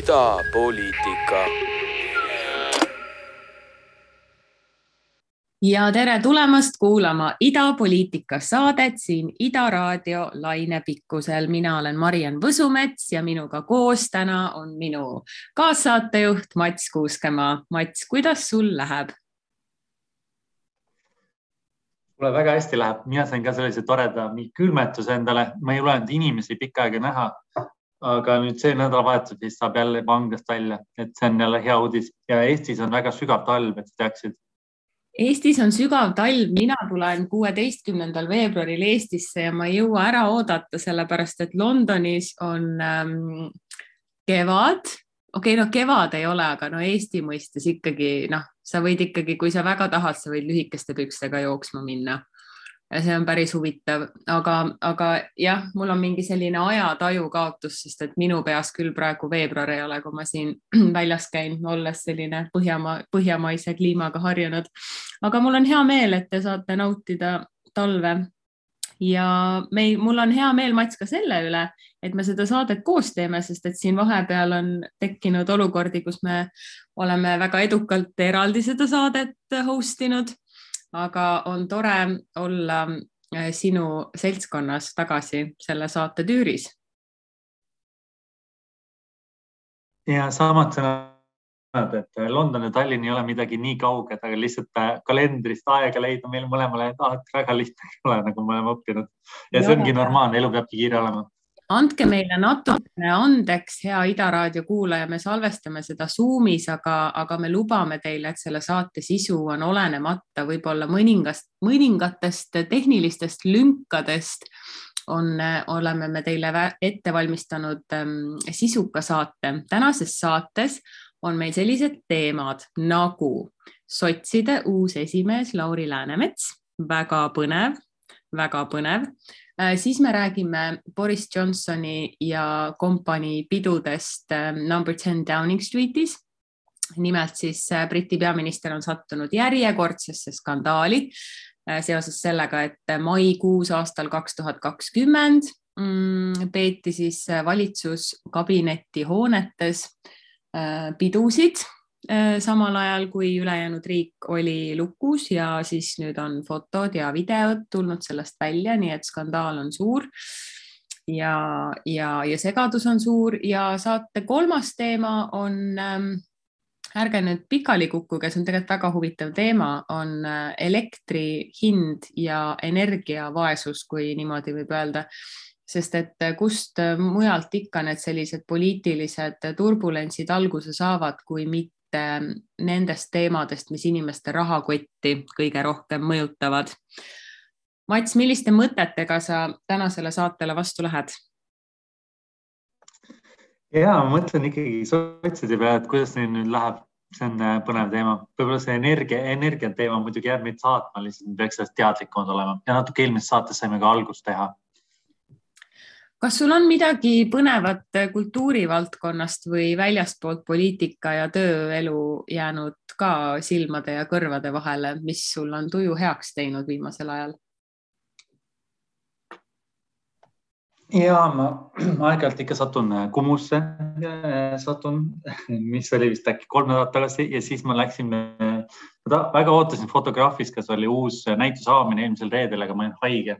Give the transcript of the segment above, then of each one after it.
idapoliitika. ja tere tulemast kuulama Idapoliitika saadet siin Ida raadio lainepikkusel. mina olen Mariann Võsumets ja minuga koos täna on minu kaassaatejuht Mats Kuuskemaa. Mats, kuidas sul läheb? mulle väga hästi läheb, mina sain ka sellise toreda külmetuse endale, ma ei ole olnud inimesi pikka aega näha. Aga nüüd see nädalavahetus vist saab jälle vanglast välja, et see on jälle hea uudis ja Eestis on väga sügav talv, et sa teaksid. Eestis on sügav talv, mina tulen kuueteistkümnendal veebruaril Eestisse ja ma ei jõua ära oodata, sellepärast et Londonis on ähm, kevad okei okay,, no kevad ei ole, aga no Eesti mõistes ikkagi noh, sa võid ikkagi, kui sa väga tahad, sa võid lühikeste pükstega jooksma minna. See on päris huvitav, aga, aga jah, mul on mingi selline ajataju kaotus, sest et minu peas küll praegu veebruar ei ole, kui ma siin väljas käin, olles selline põhjamaa, põhjamaise kliimaga harjunud. aga mul on hea meel, et te saate nautida talve ja meil, mul on hea meel, Mats, ka selle üle, et me seda saadet koos teeme, sest et siin vahepeal on tekkinud olukordi, kus me oleme väga edukalt eraldi seda saadet host inud. Aga on tore olla äh, sinu seltskonnas tagasi selle saate tüüris. ja samad sõnad et äh, London ja Tallinn ei ole midagi nii kauged, aga lihtsalt äh, kalendrist aega leida meil mõlemale alati väga lihtne ei ole, nagu me oleme õppinud. ja see ongi normaalne, elu peabki kiire olema. Andke meile natukene andeks, hea Ida raadio kuulaja, me salvestame seda Zoomis, aga, aga me lubame teile, et selle saate sisu on olenemata võib-olla mõningast, mõningatest tehnilistest lünkadest on, oleme me teile ette valmistanud ähm, sisuka saate. tänases saates on meil sellised teemad nagu sotside uus esimees Lauri Läänemets, väga põnev, väga põnev. Äh, siis me räägime Boris Johnsoni ja kompanii pidudest äh, number ten Downing Streetis. nimelt siis äh, Briti peaminister on sattunud järjekordsesse skandaali seoses sellega, et maikuus aastal kaks tuhat kakskümmend mm, peeti siis valitsuskabineti hoonetes Äh, pidusid äh, samal ajal kui ülejäänud riik oli lukus ja siis nüüd on fotod ja videod tulnud sellest välja, nii et skandaal on suur. ja, ja, ja segadus on suur ja saate kolmas teema on ähm, ärge nüüd pikali kukkuge, see on tegelikult väga huvitav teema, on äh, elektri hind ja energiavaesus, kui niimoodi võib öelda sest et eh, kust mujalt ikka need sellised poliitilised turbulentsid alguse saavad, kui mitte nendest teemadest, mis inimeste rahakotti kõige rohkem mõjutavad. Mats, milliste mõtetega sa tänasele saatele vastu lähed? ja ma mõtlen ikkagi sotside peale, et kuidas neil nüüd läheb, see on eh, põnev teema, võib-olla see energia, energia teema muidugi jääb meid saatma, lihtsalt me peaks sellest teadlikumad olema ja natuke eelmises saates saime ka algust teha kas sul on midagi põnevat kultuurivaldkonnast või väljastpoolt poliitika ja tööelu jäänud ka silmade ja kõrvade vahele, mis sul on tuju heaks teinud viimasel ajal? ja ma aeg-ajalt ikka satun Kumusse, satun, mis oli vist äkki kolm nädalat tagasi ja siis ma läksin, väga ootasin Fotograafis, kas oli uus näituse avamine eelmisel reedel, aga ma olin haige.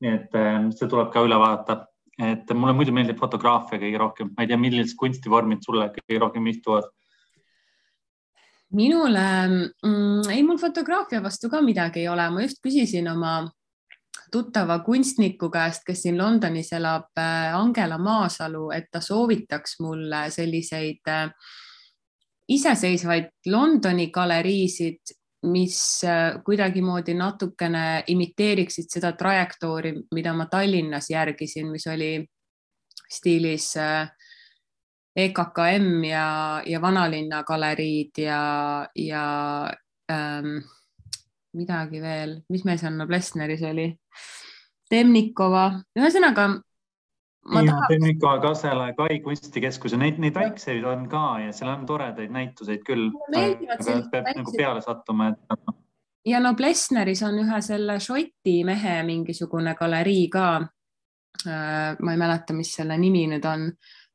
nii et see tuleb ka üle vaadata et mulle muidu meeldib fotograafia kõige rohkem, ma ei tea, millised kunstivormid sulle kõige rohkem istuvad? minule mm,, ei mul fotograafia vastu ka midagi ei ole, ma just küsisin oma tuttava kunstniku käest, kes siin Londonis elab, äh, Angela Maasalu, et ta soovitaks mulle selliseid äh, iseseisvaid Londoni galeriisid mis äh, kuidagimoodi natukene imiteeriksid seda trajektoori, mida ma Tallinnas järgisin, mis oli stiilis EKKM äh, ja, ja Vanalinna galeriid ja, ja ähm, midagi veel, mis meil seal Noblessneris oli? Temnikova, ühesõnaga ja Temnikova, Kasela, Kai kunstikeskus ja neid, neid väikseid on ka ja seal on toredaid näituseid küll. peab nagu peale sattuma, et. ja no Plessneris on ühe selle Šoti mehe mingisugune galerii ka. Äh, ma ei mäleta, mis selle nimi nüüd on,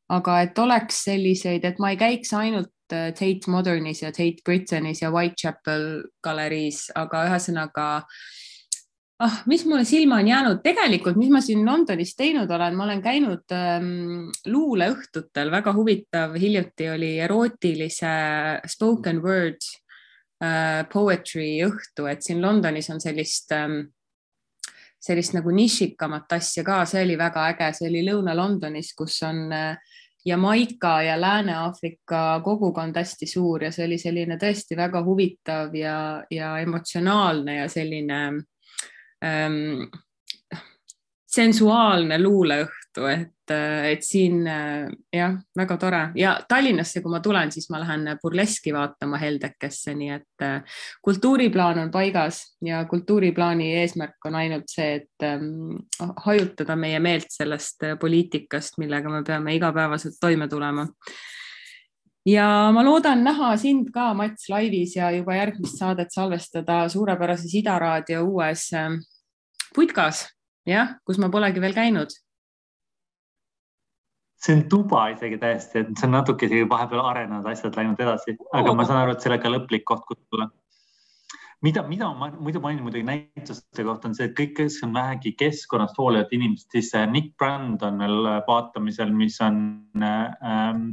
aga et oleks selliseid, et ma ei käiks ainult äh, Tate Modernis ja Tate Britanis ja Whitechapel galeriis, aga ühesõnaga ah, mis mulle silma on jäänud, tegelikult, mis ma siin Londonis teinud olen, ma olen käinud ähm, luuleõhtutel, väga huvitav, hiljuti oli erootilise spoken word äh, poetry õhtu, et siin Londonis on sellist ähm, sellist nagu nišikamat asja ka, see oli väga äge, see oli Lõuna-Londonis, kus on äh, Jamaica ja Lääne-Aafrika kogukond hästi suur ja see oli selline tõesti väga huvitav ja, ja emotsionaalne ja selline ähm, sensuaalne luuleõhtu, et et, et siin jah, väga tore. Ja Tallinnasse, kui ma tulen, siis ma lähen burleski vaatama Heldekesse, nii et kultuuriplaan on paigas ja kultuuriplaani eesmärk on ainult see, et ähm, hajutada meie meelt sellest poliitikast, millega me peame igapäevaselt toime tulema. Ja ma loodan näha sind ka, Mats, laivis ja juba järgmist saadet salvestada suurepärases Ida raadio uues putkas, jah, kus ma polegi veel käinud. See on tuba isegi täiesti, et see on natuke isegi vahepeal arenenud asjad läinud edasi, aga ma saan aru, et sellega lõplik koht, kus tulla. mida, mida ma muidu mainin muidugi näituste kohta on see, et kõik, kes on vähegi keskkonnast hoolivad inimesed, siis Nick Brand on veel vaatamisel, mis on ähm,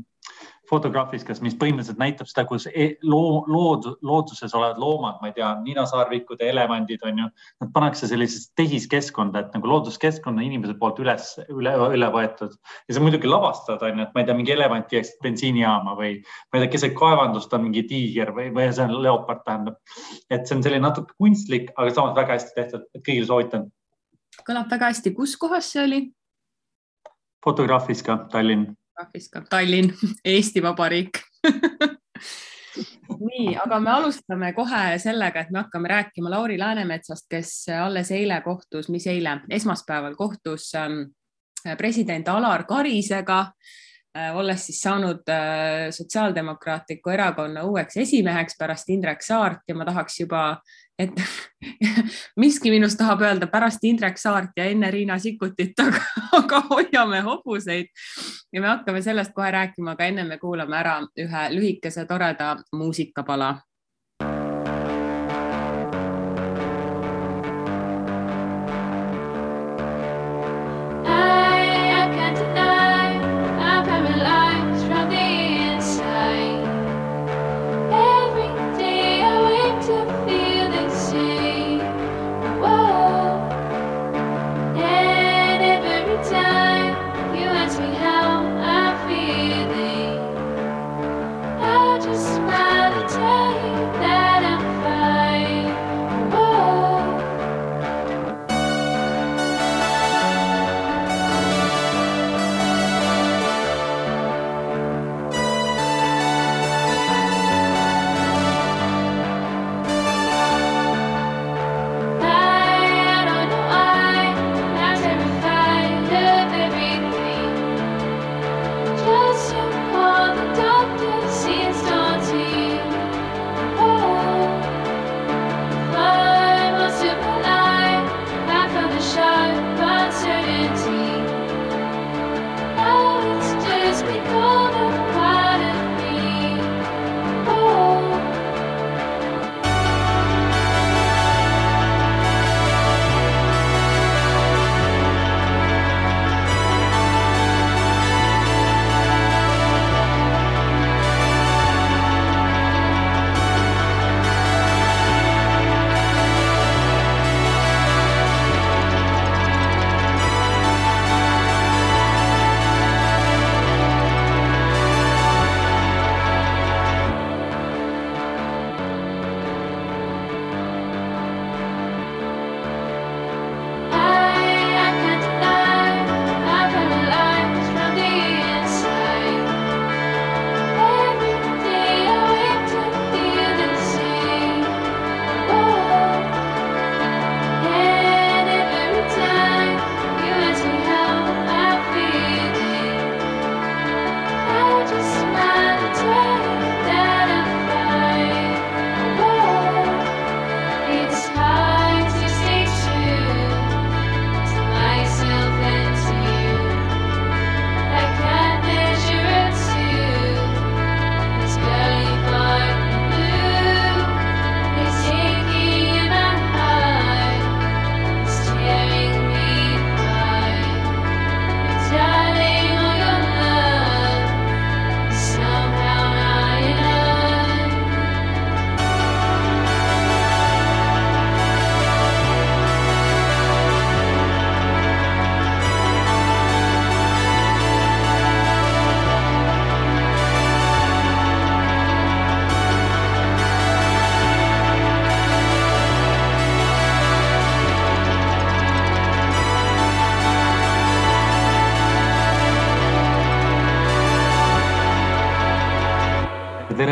Photographiskas, mis põhimõtteliselt näitab seda, kus e loo, lood, looduses olevad loomad, ma ei tea, ninasarvikud ja elevandid on ju, nad pannakse sellisesse tehiskeskkonda, et nagu looduskeskkonna inimese poolt üles, üle, üle võetud ja see muidugi lavastad on ju, et ma ei tea, mingi elevant jääks bensiinijaama või ma ei tea, keset kaevandust on mingi tiiger või, või see on leopard tähendab. et see on selline natuke kunstlik, aga samas väga hästi tehtud, et kõigile soovitan. kõlab väga hästi, kus kohas see oli? Photographiska, Tallinn viskab Tallinn, Eesti Vabariik. Nii, aga me alustame kohe sellega, et me hakkame rääkima Lauri Läänemetsast, kes alles eile kohtus, mis eile, esmaspäeval kohtus ähm, president Alar Karisega Äh, olles siis saanud äh, Sotsiaaldemokraatliku Erakonna uueks esimeheks pärast Indrek Saart ja ma tahaks juba, et miski minust tahab öelda pärast Indrek Saart ja enne Riina Sikkutit, aga, aga hoiame hobuseid. Ja me hakkame sellest kohe rääkima, aga enne me kuulame ära ühe lühikese toreda muusikapala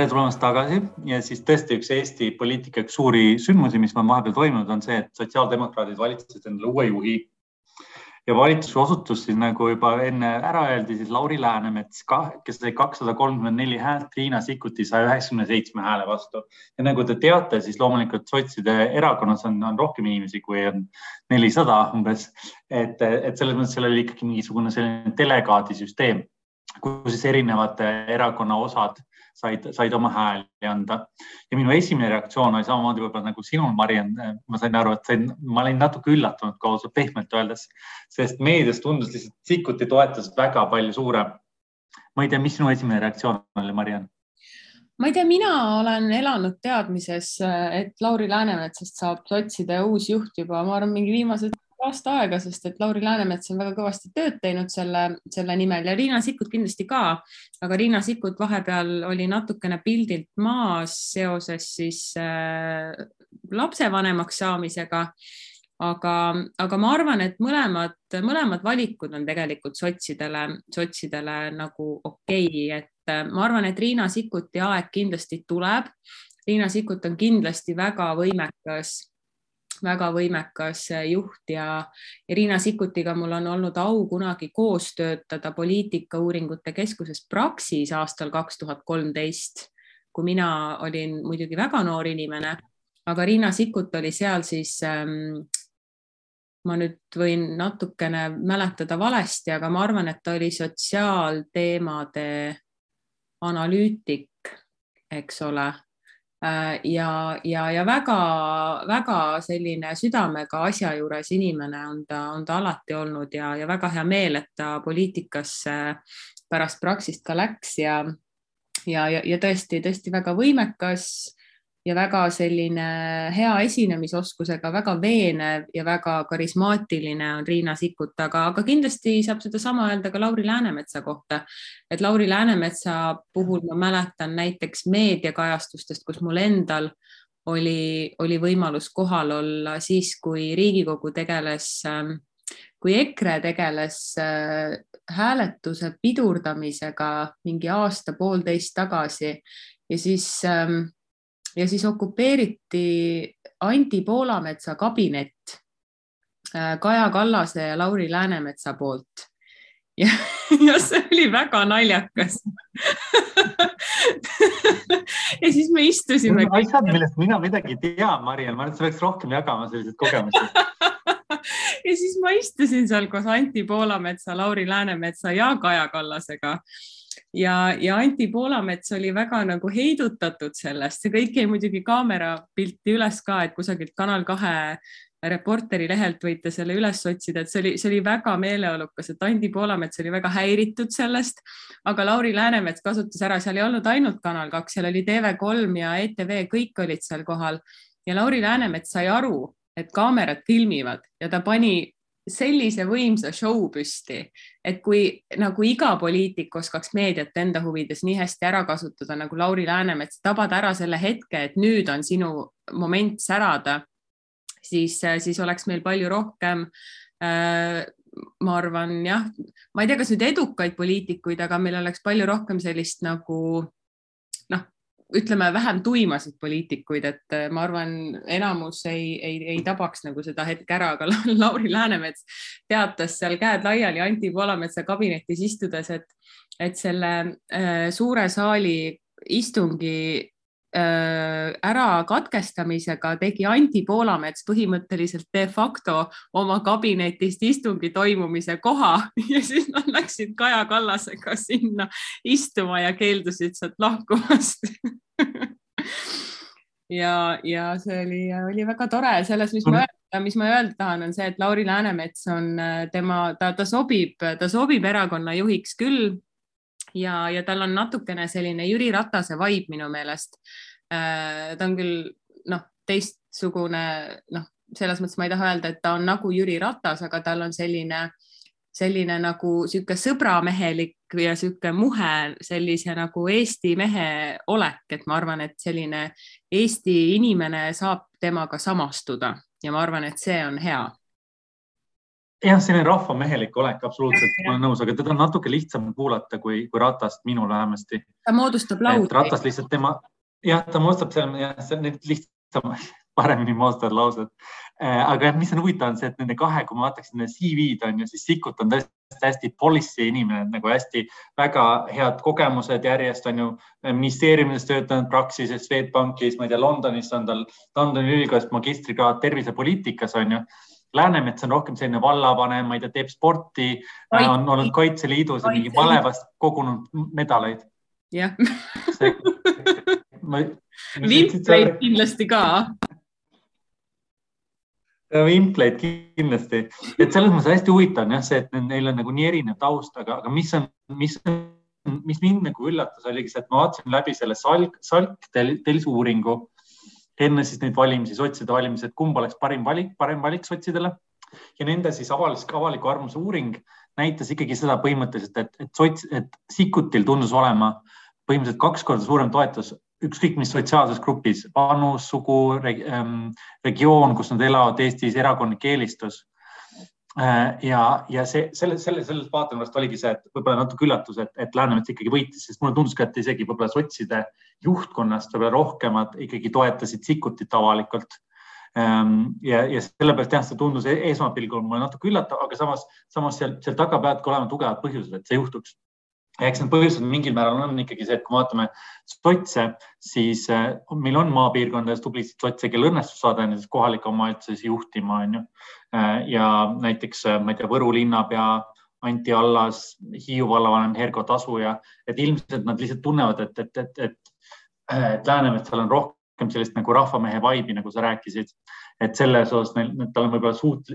tere tulemast tagasi ja siis tõesti üks Eesti poliitika üks suuri sündmusi, mis on vahepeal toimunud, on see, et sotsiaaldemokraadid valitsesid endale uue juhi ja valitsuse osutus siis nagu juba enne ära öeldi, siis Lauri Läänemets, kes sai kakssada kolmkümmend neli häält Riina Sikkuti saja üheksakümne seitsme hääle vastu. ja nagu te teate, siis loomulikult sotside erakonnas on, on rohkem inimesi, kui on nelisada umbes. et, et selles mõttes seal oli ikkagi mingisugune selline delegaadisüsteem, kus siis erinevate erakonna osad said, said oma hääli anda. ja minu esimene reaktsioon oli samamoodi võib-olla nagu sinul, Mariann. ma sain aru, et sain, ma olin natuke üllatunud, kui ausalt pehmelt öeldes, sest meedias tundus lihtsalt Sikkuti toetus väga palju suurem. ma ei tea, mis sinu esimene reaktsioon oli, Mariann? ma ei tea, mina olen elanud teadmises, et Lauri Läänemetsast saab sotside uus juht juba, ma arvan, mingi viimased aasta aega, sest et Lauri Läänemets on väga kõvasti tööd teinud selle, selle nimel ja Riina Sikkut kindlasti ka, aga Riina Sikkut vahepeal oli natukene pildilt maas seoses siis äh, lapsevanemaks saamisega. aga, aga ma arvan, et mõlemad, mõlemad valikud on tegelikult sotsidele, sotsidele nagu okei okay., et äh, ma arvan, et Riina Sikkuti aeg kindlasti tuleb. Riina Sikkut on kindlasti väga võimekas väga võimekas juht ja Riina Sikkutiga mul on olnud au kunagi koos töötada poliitikauuringute keskuses Praxis aastal kaks tuhat kolmteist, kui mina olin muidugi väga noor inimene, aga Riina Sikkut oli seal siis ähm, ma nüüd võin natukene mäletada valesti, aga ma arvan, et ta oli sotsiaalteemade analüütik, eks ole ja, ja, ja väga-väga selline südamega asja juures inimene on ta, on ta alati olnud ja, ja väga hea meel, et ta poliitikasse pärast Praxist ka läks ja, ja, ja, ja tõesti, tõesti väga võimekas ja väga selline hea esinemisoskusega, väga veenev ja väga karismaatiline on Riina Sikkut, aga, aga kindlasti saab sedasama öelda ka Lauri Läänemetsa kohta. et Lauri Läänemetsa puhul ma mäletan näiteks meediakajastustest, kus mul endal oli, oli võimalus kohal olla siis, kui Riigikogu tegeles, kui EKRE tegeles äh, hääletuse pidurdamisega mingi aasta-poolteist tagasi ja siis ähm, ja siis okupeeriti Anti Poolametsa kabinet äh, Kaja Kallase ja Lauri Läänemetsa poolt. ja, ja see oli väga naljakas ja siis me istusime. asjad, millest mina midagi ei tea, Mariann, ma arvan, et sa peaks rohkem jagama selliseid kogemusi ja siis ma istusin seal koos Anti Poolametsa, Lauri Läänemetsa ja Kaja Kallasega ja, ja Anti Poolamets oli väga nagu heidutatud sellest, see kõik jäi muidugi kaamera pilti üles ka, et kusagilt Kanal kahe Reporteri lehelt võite selle üles otsida, et see oli, see oli väga meeleolukas, et Andi Poolamets oli väga häiritud sellest, aga Lauri Läänemets kasutas ära, seal ei olnud ainult Kanal kaks, seal oli TV3 ja ETV, kõik olid seal kohal. Ja Lauri Läänemets sai aru, et kaamerad filmivad ja ta pani sellise võimsa show püsti, et kui nagu iga poliitik oskaks meediat enda huvides nii hästi ära kasutada nagu Lauri Läänemets, tabada ära selle hetke, et nüüd on sinu moment särada, siis, siis oleks meil palju rohkem äh, ma arvan jah, ma ei tea, kas nüüd edukaid poliitikuid, aga meil oleks palju rohkem sellist nagu noh, ütleme vähem tuimasid poliitikuid, et äh, ma arvan, enamus ei, ei, ei tabaks nagu seda hetke ära, aga Lauri Läänemets teatas seal käed laiali Anti Poolametsa kabinetis istudes, et, et selle äh, suure saali istungi Äh, ära katkestamisega tegi Anti Poolamets põhimõtteliselt de facto oma kabinetist istungi toimumise koha ja siis nad läksid Kaja Kallasega sinna istuma ja keeldusid sealt lahkumast. Ja, ja see oli, oli väga tore. Selles, mis ma öelda, mis ma öelda tahan, on see, et Lauri Läänemets on äh, tema, ta, ta sobib, ta sobib erakonna juhiks küll. Ja, ja tal on natukene selline Jüri Ratase vibe minu meelest. Äh, ta on küll noh, teistsugune noh, selles mõttes ma ei taha öelda, et ta on nagu Jüri Ratas, aga tal on selline, selline nagu sihuke sõbramehelik ja sihuke muhe, sellise nagu Eesti mehe olek, et ma arvan, et selline Eesti inimene saab temaga samastuda ja ma arvan, et see on hea jah, selline rahvamehelik olek, absoluutselt, ma olen nõus, aga teda on natuke lihtsam kuulata kui, kui Ratast, minul vähemasti. ta moodustab laudi. Ratas lihtsalt tema, jah, ta moodustab seal, jah, see on nüüd lihtsam, paremini moodustavad laused. Äh, aga mis on huvitav, on see, et nende kahe, kui ma vaataks nende CV-d on ju, siis Sikkut on tõesti hästi policy inimene, nagu hästi väga head kogemused järjest on ju ministeeriumides töötanud, Praxises, Swedbankis, ma ei tea, Londonis on tal Londoni ülikoolist magistrikraad tervisepoliitikas on ju Läänemets on rohkem selline vallavanem, ma ei tea, teeb sporti, on olnud Kaitseliidus ja mingi malevast kogunud medaleid. jah. vimpleid kindlasti ka. vimpleid kindlasti, et selles mõttes hästi huvitav on jah see, et neil on nagu nii erinev taust, aga, aga mis on, mis on mis mind nagu üllatas, oligi see, et ma vaatasin läbi selle Salk, Salk Telsu uuringu enne siis neid valimisi, sotside valimisi, et kumb oleks parim valik, parem valik sotsidele ja nende siis avalik, avaliku arvamuse uuring näitas ikkagi seda põhimõtteliselt, et, et sots, et Sikkutil tundus olema põhimõtteliselt kaks korda suurem toetus ükskõik mis sotsiaalses grupis, vanus, sugu reg,, ähm, regioon, kus nad elavad, Eestis erakondlik eelistus Äh, ja, ja see selle, selle, sellest vaatenurgast oligi see, et võib-olla natuke üllatus, et, et Läänemets ikkagi võitis, sest mulle tundus ka, et isegi võib-olla sotside juhtkonnast võib-olla rohkemad ikkagi toetasid Sikkutit avalikult. Ähm, ja, ja sellepärast jah, see tundus e-, esmapilgul mulle natuke üllatav, aga samas, samas seal, seal taga peavadki olema tugevad põhjused, et see juhtuks eks need põhjused mingil määral on ikkagi see, et kui vaatame sotse, siis äh, meil on maapiirkondades tublisid sotse, kel õnnestus saada näiteks kohalikke omavalitsusi juhtima, on ju. Äh, ja näiteks, äh, ma ei tea, Võru linnapea Anti Allas, Hiiu vallavanem Hergo Tasuja, et ilmselt nad lihtsalt tunnevad, et, et, et, et, et Läänemetsal on rohkem sellist nagu rahvamehe vaibi, nagu sa rääkisid et selles osas neil, tal on võib-olla suut-,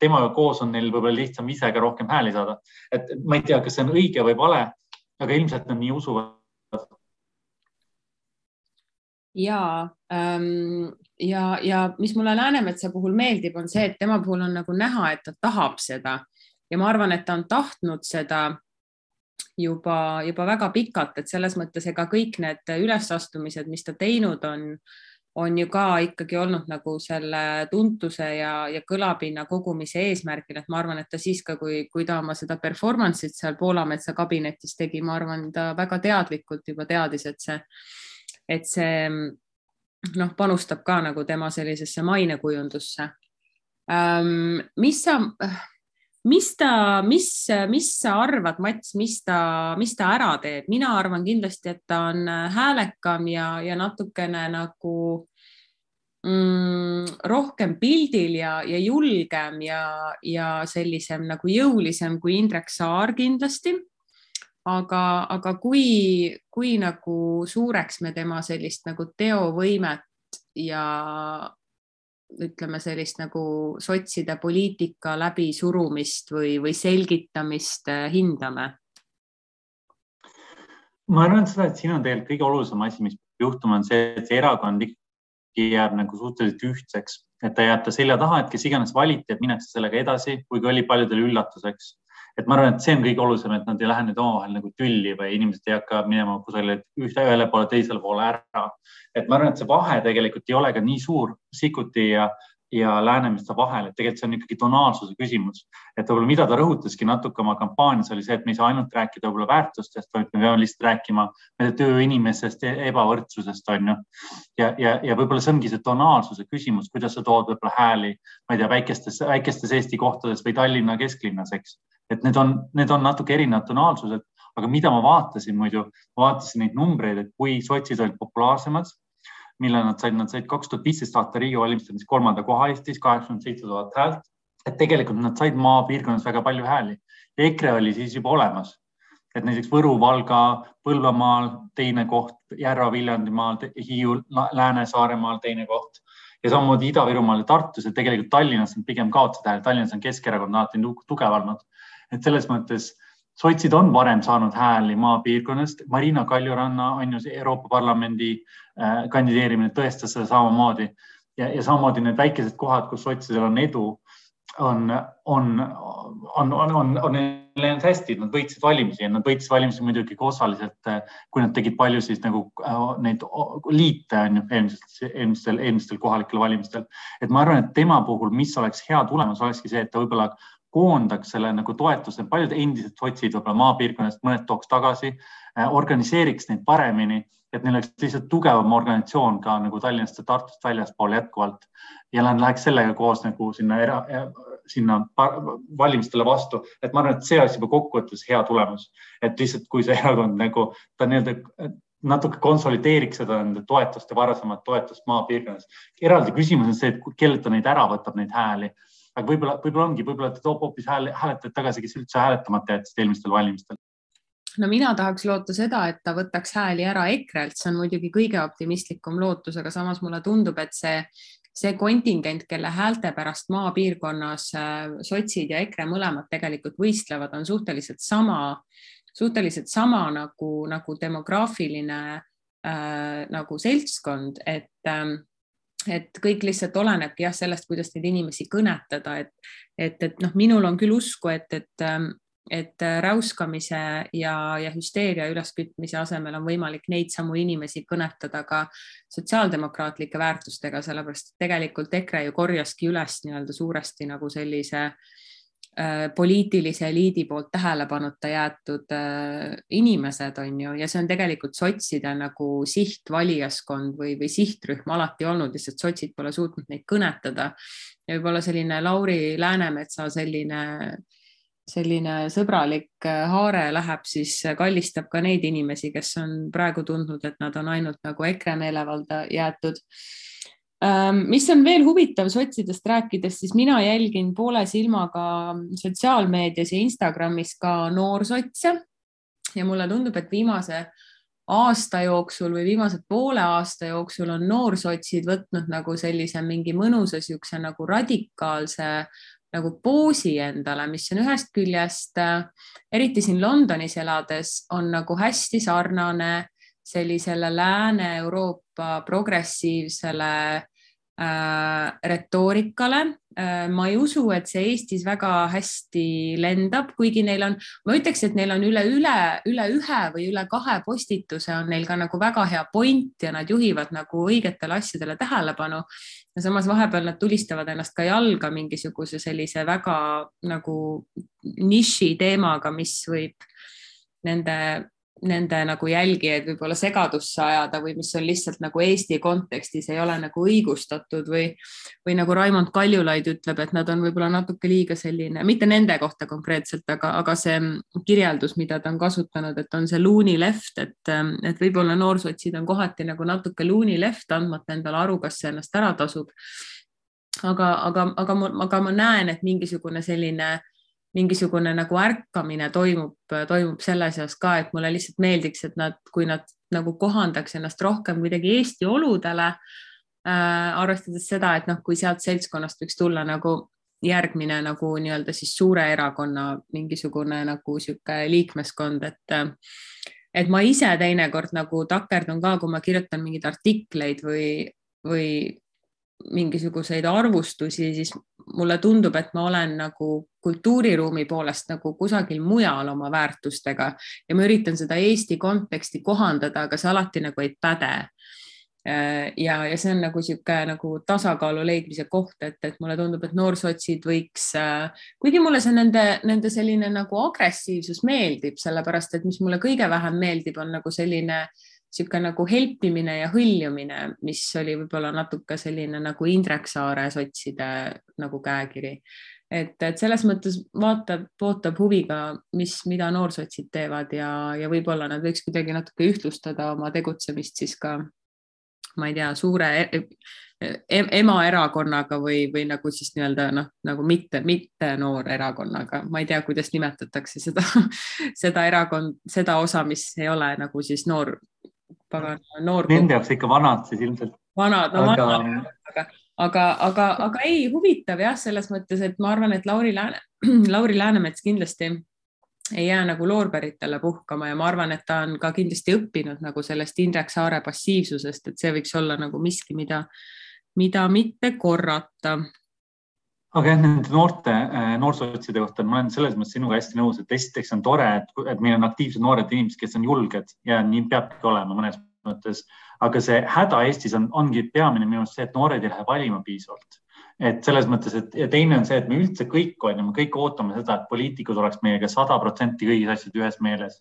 temaga koos on neil võib-olla lihtsam ise ka rohkem hääli saada. et ma ei tea, kas see on õige või vale, aga ilmselt nad nii usuvad. ja ähm,, ja, ja mis mulle Läänemetsa puhul meeldib, on see, et tema puhul on nagu näha, et ta tahab seda ja ma arvan, et ta on tahtnud seda juba, juba väga pikalt, et selles mõttes ega kõik need ülesastumised, mis ta teinud on on ju ka ikkagi olnud nagu selle tuntuse ja, ja kõlapinna kogumise eesmärgil, et ma arvan, et ta siis ka, kui, kui ta oma seda performance'it seal Poolametsa kabinetis tegi, ma arvan, ta väga teadlikult juba teadis, et see, et see noh, panustab ka nagu tema sellisesse mainekujundusse. Mis sa mis ta, mis, mis sa arvad, Mats, mis ta, mis ta ära teeb? mina arvan kindlasti, et ta on häälekam ja, ja natukene nagu mm, rohkem pildil ja, ja julgem ja, ja sellisem nagu jõulisem kui Indrek Saar kindlasti. aga, aga kui, kui nagu suureks me tema sellist nagu teovõimet ja ütleme sellist nagu sotside poliitika läbisurumist või, või selgitamist äh, hindame? ma arvan seda, et siin on tegelikult kõige olulisem asi, mis juhtuma, on see, et see erakond ikkagi jääb nagu suhteliselt ühtseks, et ta jääb ta selja taha, et kes iganes valiti, et minnakse sellega edasi, kuigi oli paljudele üllatuseks et ma arvan, et see on kõige olulisem, et nad ei lähe nüüd omavahel nagu tülli või inimesed ei hakka minema kusagile ühte, ühele poole, teisele poole ära. et ma arvan, et see vahe tegelikult ei ole ka nii suur Sikkuti ja, ja Läänemetsa vahel, et tegelikult see on ikkagi tonaalsuse küsimus. et võib-olla, mida ta rõhutaski natuke oma kampaanias, oli see, et me ei saa ainult rääkida võib-olla väärtustest, vaid me peame lihtsalt rääkima tööinimesest, ebavõrdsusest, on ju. ja, ja, ja võib-olla see ongi see tonaalsuse küsimus, kuidas sa tood võib-olla hääli, ma ei tea, väikestes, väikestes Eesti kohtades või Tallinna kesklinnas, eks. Et need on, need on natuke erinevad tonaalsused, aga mida ma vaatasin muidu, vaatasin neid numbreid, et kui sotsid olid populaarsemad mille nad said, nad said kaks tuhat viisteist aasta Riigikogu valimistel siis kolmanda koha Eestis, kaheksakümmend seitse tuhat häält. et tegelikult nad said maapiirkonnas väga palju hääli. EKRE oli siis juba olemas, et näiteks Võru, Valga, Põlvamaal teine koht, Järva-Viljandimaal, Hiiu, Lääne-Saaremaal teine koht ja samamoodi Ida-Virumaal ja Tartus ja tegelikult Tallinnas on pigem kaotasid hääli, Tallinnas on Keskerakond alati tugev olnud. Et selles mõttes sotsid on varem saanud hääli maapiirkonnast, Marina Kaljuranna on ju Euroopa Parlamendi äh, kandideerimine tõestas seda samamoodi. Ja, ja samamoodi need väikesed kohad, kus sotsidel on edu, on, on, on, on, on, on läinud hästi, nad võitsid valimisi ja nad võitsid valimisi muidugi ka osaliselt, äh, kui nad tegid palju siis nagu äh, neid liite on ju eelmistel, eelmistel, eelmistel kohalikel valimistel. et ma arvan, et tema puhul, mis oleks hea tulemus, olekski see, et ta võib-olla koondaks selle nagu toetuse, paljud endised sotsid võib-olla maapiirkonnast, mõned tooks tagasi, äh, organiseeriks neid paremini, et neil oleks lihtsalt tugevam organisatsioon ka nagu Tallinnast ja Tartust väljaspool jätkuvalt. Ja nad läheks sellega koos nagu sinna era, sinna valimistele vastu, et ma arvan, et see oleks juba kokkuvõttes hea tulemus, et lihtsalt kui see erakond nagu ta nii-öelda natuke konsolideeriks seda nende toetust ja varasemat toetust maapiirkonnas. eraldi küsimus on see, et kellelt ta neid ära võtab, neid hääli aga võib-olla, võib-olla ongi, võib-olla ta toob hoopis hääle, hääletajad tagasi, kes üldse hääletamata jätsid eelmistel valimistel. no mina tahaks loota seda, et ta võtaks hääli ära EKRE-lt, see on muidugi kõige optimistlikum lootus, aga samas mulle tundub, et see, see kontingent, kelle häälte pärast maapiirkonnas äh, sotsid ja EKRE mõlemad tegelikult võistlevad, on suhteliselt sama, suhteliselt sama nagu, nagu demograafiline äh, nagu seltskond, et äh, et kõik lihtsalt olenebki jah sellest, kuidas neid inimesi kõnetada, et, et, et noh, minul on küll usku, et, et, et räuskamise ja, ja hüsteeria üleskütmise asemel on võimalik neid samu inimesi kõnetada ka sotsiaaldemokraatlike väärtustega, sellepärast et tegelikult EKRE ju korjaski üles nii-öelda suuresti nagu sellise äh, Äh, poliitilise eliidi poolt tähelepanuta jäetud äh, inimesed on ju, ja see on tegelikult sotside nagu sihtvalijaskond või, või sihtrühm alati olnud, lihtsalt sotsid pole suutnud neid kõnetada. ja võib-olla selline Lauri Läänemetsa selline, selline sõbralik äh, haare läheb, siis kallistab ka neid inimesi, kes on praegu tundnud, et nad on ainult nagu EKRE meelevalda jäetud mis on veel huvitav sotsidest rääkides, siis mina jälgin poole silmaga sotsiaalmeedias ja Instagramis ka noorsotse ja mulle tundub, et viimase aasta jooksul või viimase poole aasta jooksul on noorsotsid võtnud nagu sellise mingi mõnusa siukse nagu radikaalse nagu poosi endale, mis on ühest küljest, eriti siin Londonis elades, on nagu hästi sarnane sellisele Lääne-Euroopa progressiivsele äh, retoorikale äh,. ma ei usu, et see Eestis väga hästi lendab, kuigi neil on, ma ütleks, et neil on üle, üle, üle ühe või üle kahe postituse on neil ka nagu väga hea point ja nad juhivad nagu õigetele asjadele tähelepanu. ja samas vahepeal nad tulistavad ennast ka jalga mingisuguse sellise väga nagu niši teemaga, mis võib nende nende nagu jälgijaid võib-olla segadusse ajada või mis on lihtsalt nagu Eesti kontekstis ei ole nagu õigustatud või, või nagu Raimond Kaljulaid ütleb, et nad on võib-olla natuke liiga selline, mitte nende kohta konkreetselt, aga, aga see kirjeldus, mida ta on kasutanud, et on see luunileft, et, et võib-olla noorsotsid on kohati nagu natuke luunileft, andmata endale aru, kas see ennast ära tasub. aga, aga, aga, aga ma näen, et mingisugune selline mingisugune nagu ärkamine toimub, toimub selle seas ka, et mulle lihtsalt meeldiks, et nad, kui nad nagu kohandaks ennast rohkem kuidagi Eesti oludele äh,. arvestades seda, et noh, kui sealt seltskonnast võiks tulla nagu järgmine nagu nii-öelda siis suure erakonna mingisugune nagu sihuke liikmeskond, et et ma ise teinekord nagu takerdun ka, kui ma kirjutan mingeid artikleid või, või mingisuguseid arvustusi, siis mulle tundub, et ma olen nagu kultuuriruumi poolest nagu kusagil mujal oma väärtustega ja ma üritan seda Eesti konteksti kohandada, aga see alati nagu ei päde. ja, ja see on nagu niisugune nagu tasakaalu leidmise koht, et, et mulle tundub, et noorsotsid võiks, kuigi mulle see nende, nende selline nagu agressiivsus meeldib, sellepärast et mis mulle kõige vähem meeldib, on nagu selline niisugune nagu helpimine ja hõljumine, mis oli võib-olla natuke selline nagu Indrek Saare sotside nagu käekiri. Et, et selles mõttes vaatab, ootab huviga, mis, mida noorsotsid teevad ja, ja võib-olla nad võiks kuidagi natuke ühtlustada oma tegutsemist siis ka, ma ei tea, suure e e ema erakonnaga või, või nagu siis nii-öelda noh, nagu mitte, mitte noor erakonnaga, ma ei tea, kuidas nimetatakse seda, seda erakond, seda osa, mis ei ole nagu siis noor, pagan, noor. Nende jaoks ikka vanad siis ilmselt. vanad, no aga... vanad, aga aga, aga, aga ei, huvitav jah, selles mõttes, et ma arvan, et Lauri Lääne, Lauri Läänemets kindlasti ei jää nagu loorberitele puhkama ja ma arvan, et ta on ka kindlasti õppinud nagu sellest Indrek Saare passiivsusest, et see võiks olla nagu miski, mida, mida mitte korrata aga jah, nende noorte äh, noorsotside kohta ma olen selles mõttes sinuga hästi nõus, et esiteks on tore, et, et meil on aktiivsed noored inimesed, kes on julged ja nii peabki olema mõnes mõttes aga see häda Eestis on, ongi peamine minu arust see, et noored ei lähe valima piisavalt. et selles mõttes, et ja teine on see, et me üldse kõik on ju, me kõik ootame seda, et poliitikud oleks meiega sada protsenti kõigis asjades ühes meeles.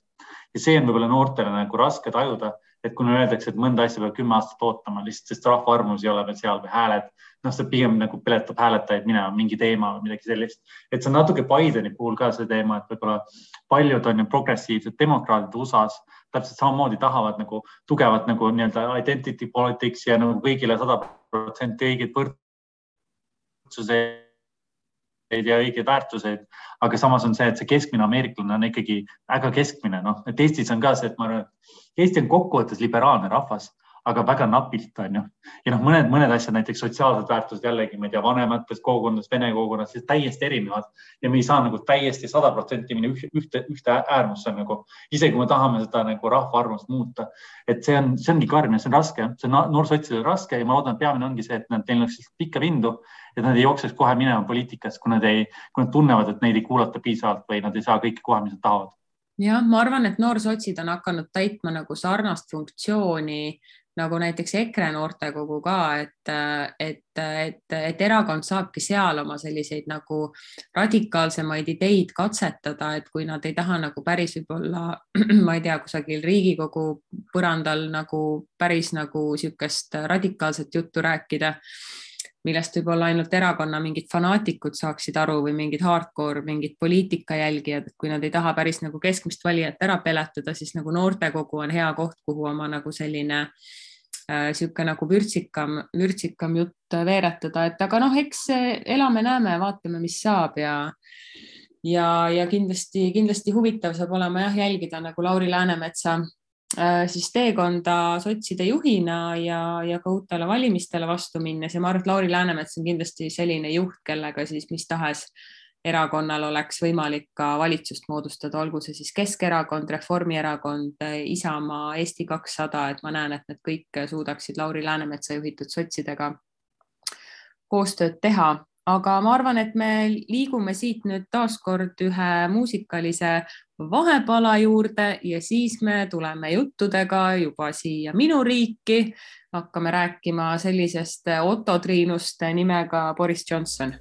ja see on võib-olla noortele nagu raske tajuda, et kui öeldakse, et mõnda asja peab kümme aastat ootama lihtsalt, sest rahva arvamus ei ole veel seal või hääled, noh, see pigem nagu peletab hääletajaid minema mingi teema või midagi sellist. et see on natuke Bideni puhul ka see teema, et võib-olla paljud on ju progressiivsed demokraadid USA-s täpselt samamoodi tahavad nagu tugevat nagu nii-öelda identity politics ja nagu kõigile sada protsenti õigeid võrd võrdsuseid ja õigeid väärtuseid, aga samas on see, et see keskmine ameeriklane on ikkagi väga keskmine, noh, et Eestis on ka see, et ma arvan, Eesti on kokkuvõttes liberaalne rahvas aga väga napilt, on ju. ja noh, mõned, mõned asjad, näiteks sotsiaalsed väärtused jällegi, ma ei tea, vanemates kogukondades, vene kogukonnas, täiesti erinevad ja me ei saa nagu täiesti sada protsenti minna ühte, ühte äärmusse nagu, isegi kui me tahame seda nagu rahva arvamust muuta. et see on, see ongi karm ja see on raske, see on noorsotsidel raske ja ma loodan, et peamine ongi see, et nad, neil oleks pikka vindu, et nad ei jookseks kohe minema poliitikasse, kui nad ei, kui nad tunnevad, et neid ei kuulata piisavalt või nad ei saa kõike kohe, mis nad tahavad jah, ma arvan, et noorsotsid on hakanud täitma nagu sarnast funktsiooni nagu näiteks EKRE noortekogu ka, et, et, et, et erakond saabki seal oma selliseid nagu radikaalsemaid ideid katsetada, et kui nad ei taha nagu päris võib-olla, ma ei tea, kusagil Riigikogu põrandal nagu päris nagu niisugust radikaalset juttu rääkida millest võib-olla ainult erakonna mingid fanaatikud saaksid aru või mingid hardcore, mingid poliitika jälgijad, et kui nad ei taha päris nagu keskmist valijat ära peletada, siis nagu noortekogu on hea koht, kuhu oma nagu selline niisugune äh, nagu vürtsikam, vürtsikam jutt veeretada, et aga noh, eks elame-näeme, vaatame, mis saab ja ja, ja kindlasti, kindlasti huvitav saab olema jah, jälgida nagu Lauri Läänemetsa siis teekonda sotside juhina ja, ja ka uutele valimistele vastu minnes. Ja ma arvan, et Lauri Läänemets on kindlasti selline juht, kellega siis mis tahes erakonnal oleks võimalik ka valitsust moodustada, olgu see siis Keskerakond, Reformierakond, Isamaa, Eesti kakssada, et ma näen, et need kõik suudaksid Lauri Läänemetsa juhitud sotsidega koostööd teha. Aga ma arvan, et me liigume siit nüüd taaskord ühe muusikalise vahepala juurde ja siis me tuleme juttudega juba siia minu riiki. hakkame rääkima sellisest Otto Triinust nimega Boris Johnson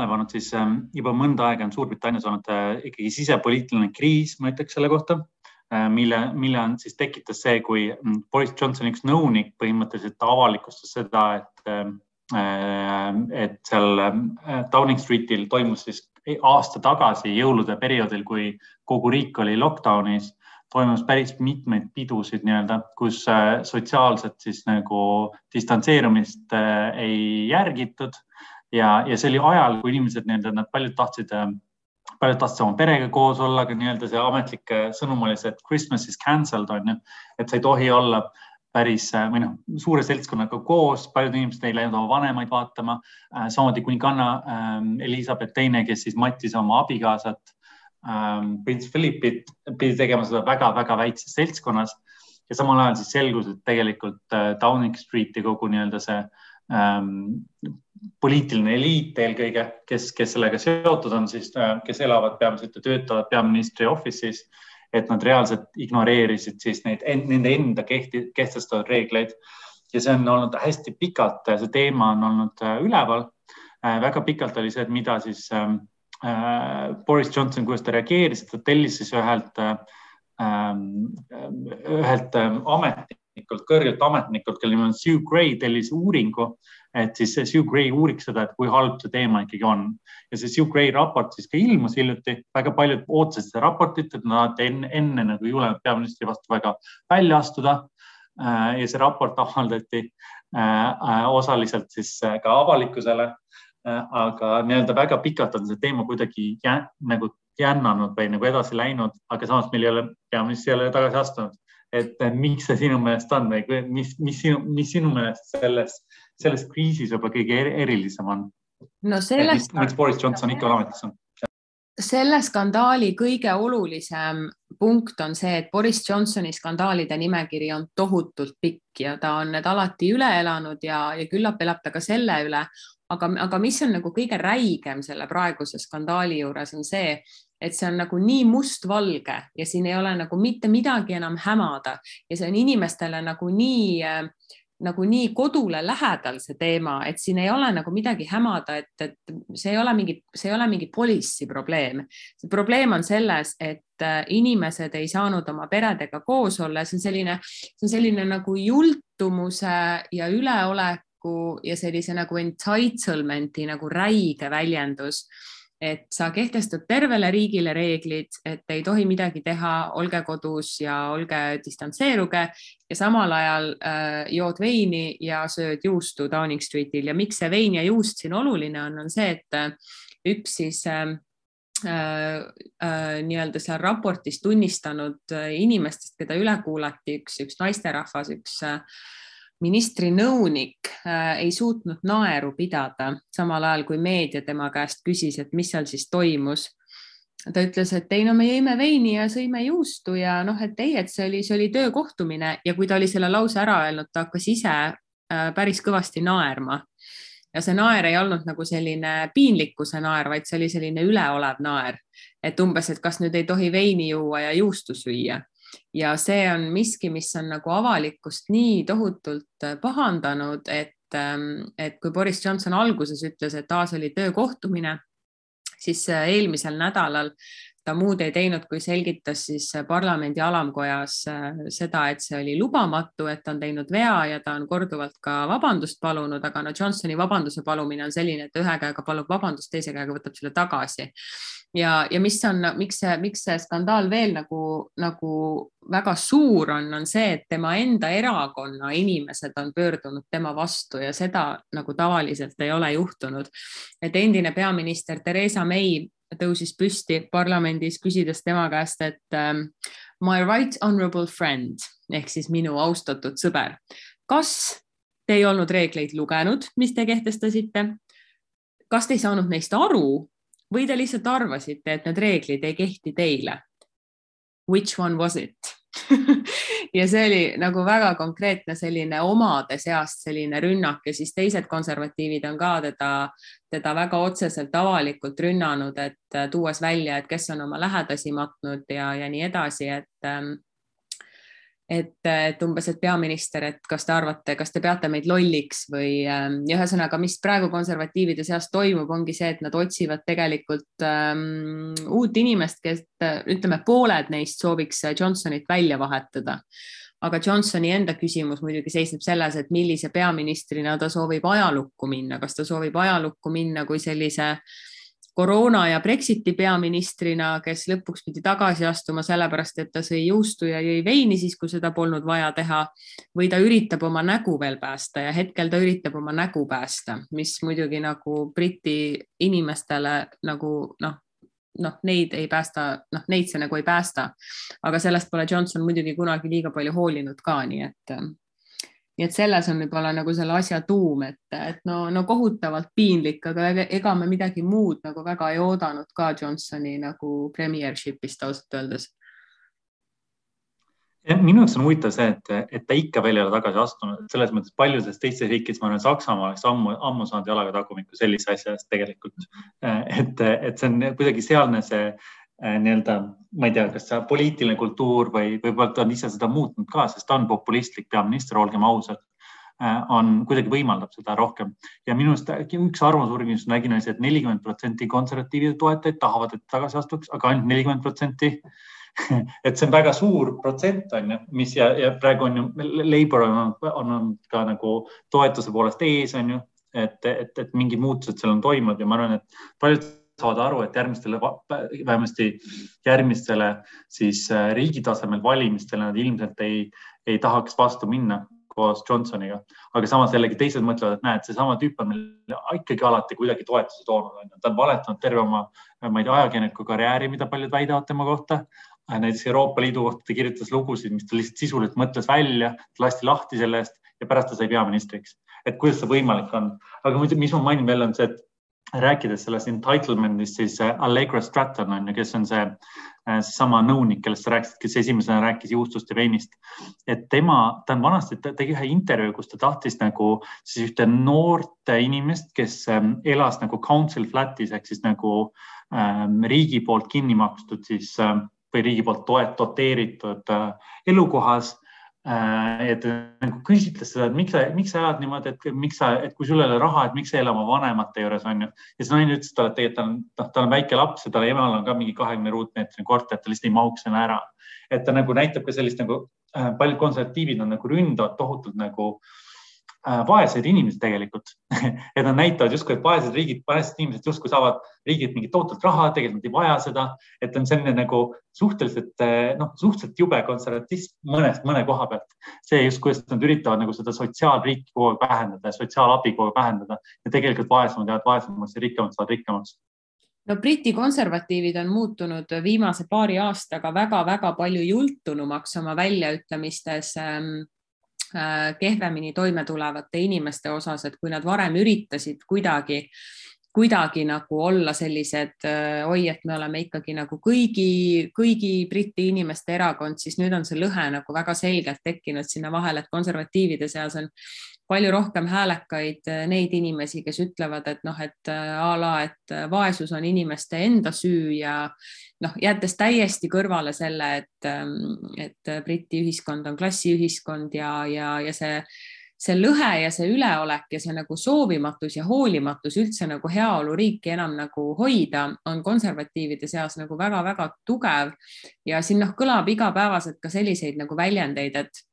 tähele pannud, siis ähm, juba mõnda aega on Suurbritannias olnud äh, ikkagi sisepoliitiline kriis, ma ütleks selle kohta, äh, mille, mille on siis tekitas see, kui mm, Boris Johnsoni üks nõunik põhimõtteliselt avalikustas seda, et, ähm, et seal Downing Streetil toimus siis aasta tagasi jõulude perioodil, kui kogu riik oli lockdownis toimus päris mitmeid pidusid nii-öelda, kus äh, sotsiaalset siis nagu distantseerumist äh, ei järgitud ja, ja see oli ajal, kui inimesed nii-öelda, nad paljud tahtsid, äh, paljud tahtsid oma perega koos olla, aga nii-öelda see ametlik sõnum oli see, et Christmas is cancelled on ju, et sa ei tohi olla päris või noh, suure seltskonnaga koos, paljud inimesed ei läinud oma vanemaid vaatama. samamoodi kuninganna Elizabeth Teine, kes siis mattis oma abikaasat ähm, Prince Philipit pidi tegema seda väga-väga väikses seltskonnas ja samal ajal siis selgus, et tegelikult äh, Downing Streeti kogu nii-öelda see ähm, poliitiline eliit eelkõige, kes, kes sellega seotud on, siis äh, kes elavad peamiselt ja töötavad peaministri office'is, et nad reaalselt ignoreerisid siis neid, nende enda kehti, kehtestatud reegleid ja see on olnud hästi pikalt, see teema on olnud äh, üleval äh,. väga pikalt oli see, et mida siis ähm, Äh, Boris Johnson, kuidas ta reageeris, ta tellis siis ühelt, ähm, ühelt ähm, ametnikult, kõrgelt ametnikult, kelle nimi on Sue Gray, tellis uuringu, et siis see Sue Gray uuriks seda, et kui halb see teema ikkagi on. ja see Sue Gray raport siis ka ilmus hiljuti, väga paljud ootasid seda raportit, et nad enne, enne nagu ei julgenud peaministri vastu väga välja astuda. Äh, ja see raport avaldati äh, osaliselt siis ka avalikkusele Äh, aga nii-öelda väga pikalt on see teema kuidagi jä, nagu jännanud või nagu edasi läinud, aga samas meil ei ole, peaminister ei ole tagasi astunud. Et miks see sinu meelest on või mis, mis sinu, mis sinu meelest selles, selles kriisis võib-olla kõige erilisem on? no sellest. miks Boris Johnson ikka ametis on? selle skandaali kõige olulisem punkt on see, et Boris Johnsoni skandaalide nimekiri on tohutult pikk ja ta on need alati üle elanud ja, ja küllap elab ta ka selle üle, aga, aga mis on nagu kõige räigem selle praeguse skandaali juures, on see, et see on nagu nii mustvalge ja siin ei ole nagu mitte midagi enam hämada ja see on inimestele nagu nii äh, nagu nii kodule lähedal see teema, et siin ei ole nagu midagi hämada, et, et see ei ole mingi, see ei ole mingi policy probleem. probleem on selles, et äh, inimesed ei saanud oma peredega koos olla, see on selline, see on selline nagu jultumuse ja üleolek oleku ja sellise nagu entitlement'i nagu räige väljendus. Et sa kehtestad tervele riigile reeglid, et ei tohi midagi teha, olge kodus ja olge distantseeruge. Ja samal ajal äh, jood veini ja sööd juustu Downing Streetil. Ja miks see vein ja juust siin oluline on, on see, et äh, üks siis äh, äh, äh, nii-öelda seal raportis tunnistanud äh, inimestest, keda üle kuulati, üks, üks naisterahvas, üks äh, ministri nõunik äh, ei suutnud naeru pidada, samal ajal kui meedia tema käest küsis, et mis seal siis toimus. ta ütles, et ei no me jõime veini ja sõime juustu ja noh, et ei, et see oli, see oli töökohtumine ja kui ta oli selle lause ära öelnud, ta hakkas ise äh, päris kõvasti naerma. ja see naer ei olnud nagu selline piinlikkuse naer, vaid see oli selline üleolev naer, et umbes, et kas nüüd ei tohi veini juua ja juustu süüa ja see on miski, mis on nagu avalikkust nii tohutult äh, pahandanud, et, ähm, et kui Boris Johnson alguses ütles, et taas oli töökohtumine, siis äh, eelmisel nädalal ta muud ei teinud, kui selgitas siis parlamendi alamkojas äh, seda, et see oli lubamatu, et ta on teinud vea ja ta on korduvalt ka vabandust palunud, aga no Johnsoni vabanduse palumine on selline, et ühe käega palub vabandust, teise käega võtab selle tagasi ja, ja mis on, miks see, miks see skandaal veel nagu, nagu väga suur on, on see, et tema enda erakonna inimesed on pöördunud tema vastu ja seda nagu tavaliselt ei ole juhtunud. et endine peaminister Theresa May tõusis püsti parlamendis, küsides tema käest, et um, my right honorable friend ehk siis minu austatud sõber, kas te ei olnud reegleid lugenud, mis te kehtestasite? kas te ei saanud neist aru või te lihtsalt arvasite, et need reeglid ei kehti teile? Which one was it ja see oli nagu väga konkreetne selline omade seast selline rünnak ja siis teised konservatiivid on ka teda, teda väga otseselt avalikult rünnanud, et äh, tuues välja, et kes on oma lähedasi matnud ja, ja nii edasi, et ähm, et, et umbes, et peaminister, et kas te arvate, kas te peate meid lolliks või ähm, ühesõnaga, mis praegu konservatiivide seas toimub, ongi see, et nad otsivad tegelikult ähm, uut inimest, kes ütleme, pooled neist sooviks Johnsonit välja vahetada. Aga Johnsoni enda küsimus muidugi seisneb selles, et millise peaministrina ta soovib ajalukku minna, kas ta soovib ajalukku minna kui sellise koroona ja Brexiti peaministrina, kes lõpuks pidi tagasi astuma sellepärast, et ta sõi juustu ja jõi veini siis, kui seda polnud vaja teha või ta üritab oma nägu veel päästa ja hetkel ta üritab oma nägu päästa, mis muidugi nagu Briti inimestele nagu noh, noh, neid ei päästa, noh, neid see nagu ei päästa. aga sellest pole Johnson muidugi kunagi liiga palju hoolinud ka, nii et, nii et selles on võib-olla nagu selle asja tuum, et, et no, no kohutavalt piinlik, aga ega me midagi muud nagu väga ei oodanud ka Johnsoni nagu premiership'ist ausalt öeldes minu jaoks on huvitav see, et, et ta ikka veel ei ole tagasi astunud, et selles mõttes paljudes teistes riikides, ma arvan, Saksamaa oleks ammu, ammu saanud jalaga tagumikku sellise asja eest tegelikult. et, et see on kuidagi sealne see nii-öelda, ma ei tea, kas see poliitiline kultuur või võib-olla ta on ise seda muutnud ka, sest ta on populistlik peaminister, olgem ausad eh, on, kuidagi võimaldab seda rohkem. Ja minu arust üks arvamusuuring, mis ma nägin, oli see, et nelikümmend protsenti konservatiivide toetajaid tahavad, et tagasi astuks, aga ainult nelikümmend protsenti et see on väga suur protsent on ju, mis ja, ja praegu on ju Labour on, on, on ka nagu toetuse poolest ees on ju, et, et, et mingid muutused seal on toimunud ja ma arvan, et paljud saavad aru, et järgmistele, vähemasti järgmistele siis äh, riigi tasemel valimistele nad ilmselt ei, ei tahaks vastu minna koos Johnsoniga, aga samas jällegi teised mõtlevad, et näed, seesama tüüp on meil ikkagi alati kuidagi toetuse toonud, ta on valetanud terve oma, ma ei tea, ajakirjaniku karjääri, mida paljud väidavad tema kohta, Äh, näiteks Euroopa Liidu kohta ta kirjutas lugusid, mis ta lihtsalt sisuliselt mõtles välja, lasti lahti selle eest ja pärast ta sai peaministriks. et kuidas see võimalik on, aga muidu, mis ma mainin veel, on see, et rääkides sellest entitlement'ist, siis äh, Allegra Stratton on ju, kes on see äh, seesama nõunik, kellest sa rääkisid, kes esimesena rääkis juustust ja veinist. et tema, ta on vanasti, ta tegi ühe intervjuu, kus ta tahtis nagu siis ühte noort inimest, kes ähm, elas nagu council flat'is ehk siis nagu ähm, riigi poolt kinni makstud siis ähm, või riigi poolt toet-, doteeritud äh, elukohas. Äh, et nagu küsitles seda, et miks sa, miks sa elad niimoodi, et miks sa, et kui sul ei ole raha, et miks sa ei ela oma vanemate juures on ju. ja see naine ütles talle, et tegelikult ta on, noh, tal on väike laps ja tal emal on ka mingi kahekümne ruutmeetrine korter, ta lihtsalt ei mahuks sinna ära. et ta nagu näitab ka sellist nagu äh, paljud konservatiivid on nagu ründavad tohutult nagu Äh, vaesed inimesed tegelikult. Et nad näitavad justkui, et vaesed riigid, vaesed inimesed justkui saavad riigilt mingit tohutut raha, tegelikult nad ei vaja seda, et on selline nagu suhteliselt äh, noh, suhteliselt jube konservatism mõnes, mõne koha pealt. see just, kuidas nad üritavad nagu seda sotsiaalriiki kogu aeg vähendada, sotsiaalabi kogu aeg vähendada. Ja tegelikult vaesemad jäävad vaesemaks ja rikkamad saavad rikkamaks. No Briti konservatiivid on muutunud viimase paari aastaga väga-väga palju jultunumaks oma väljaütlemistes ähm, Äh, kehvemini toime tulevate inimeste osas, et kui nad varem üritasid kuidagi kuidagi nagu olla sellised äh, oi, et me oleme ikkagi nagu kõigi, kõigi Briti inimeste erakond, siis nüüd on see lõhe nagu väga selgelt tekkinud sinna vahele, et konservatiivide seas on palju rohkem häälekaid äh, neid inimesi, kes ütlevad, et noh, et a la, et vaesus on inimeste enda süü ja noh, jättes täiesti kõrvale selle, et, ähm, et Briti ühiskond on klassiühiskond ja, ja, ja see, see lõhe ja see üleolek ja see nagu soovimatus ja hoolimatus üldse nagu heaoluriiki enam nagu hoida, on konservatiivide seas nagu väga-väga tugev. Ja siin noh, kõlab igapäevaselt ka selliseid nagu väljendeid, et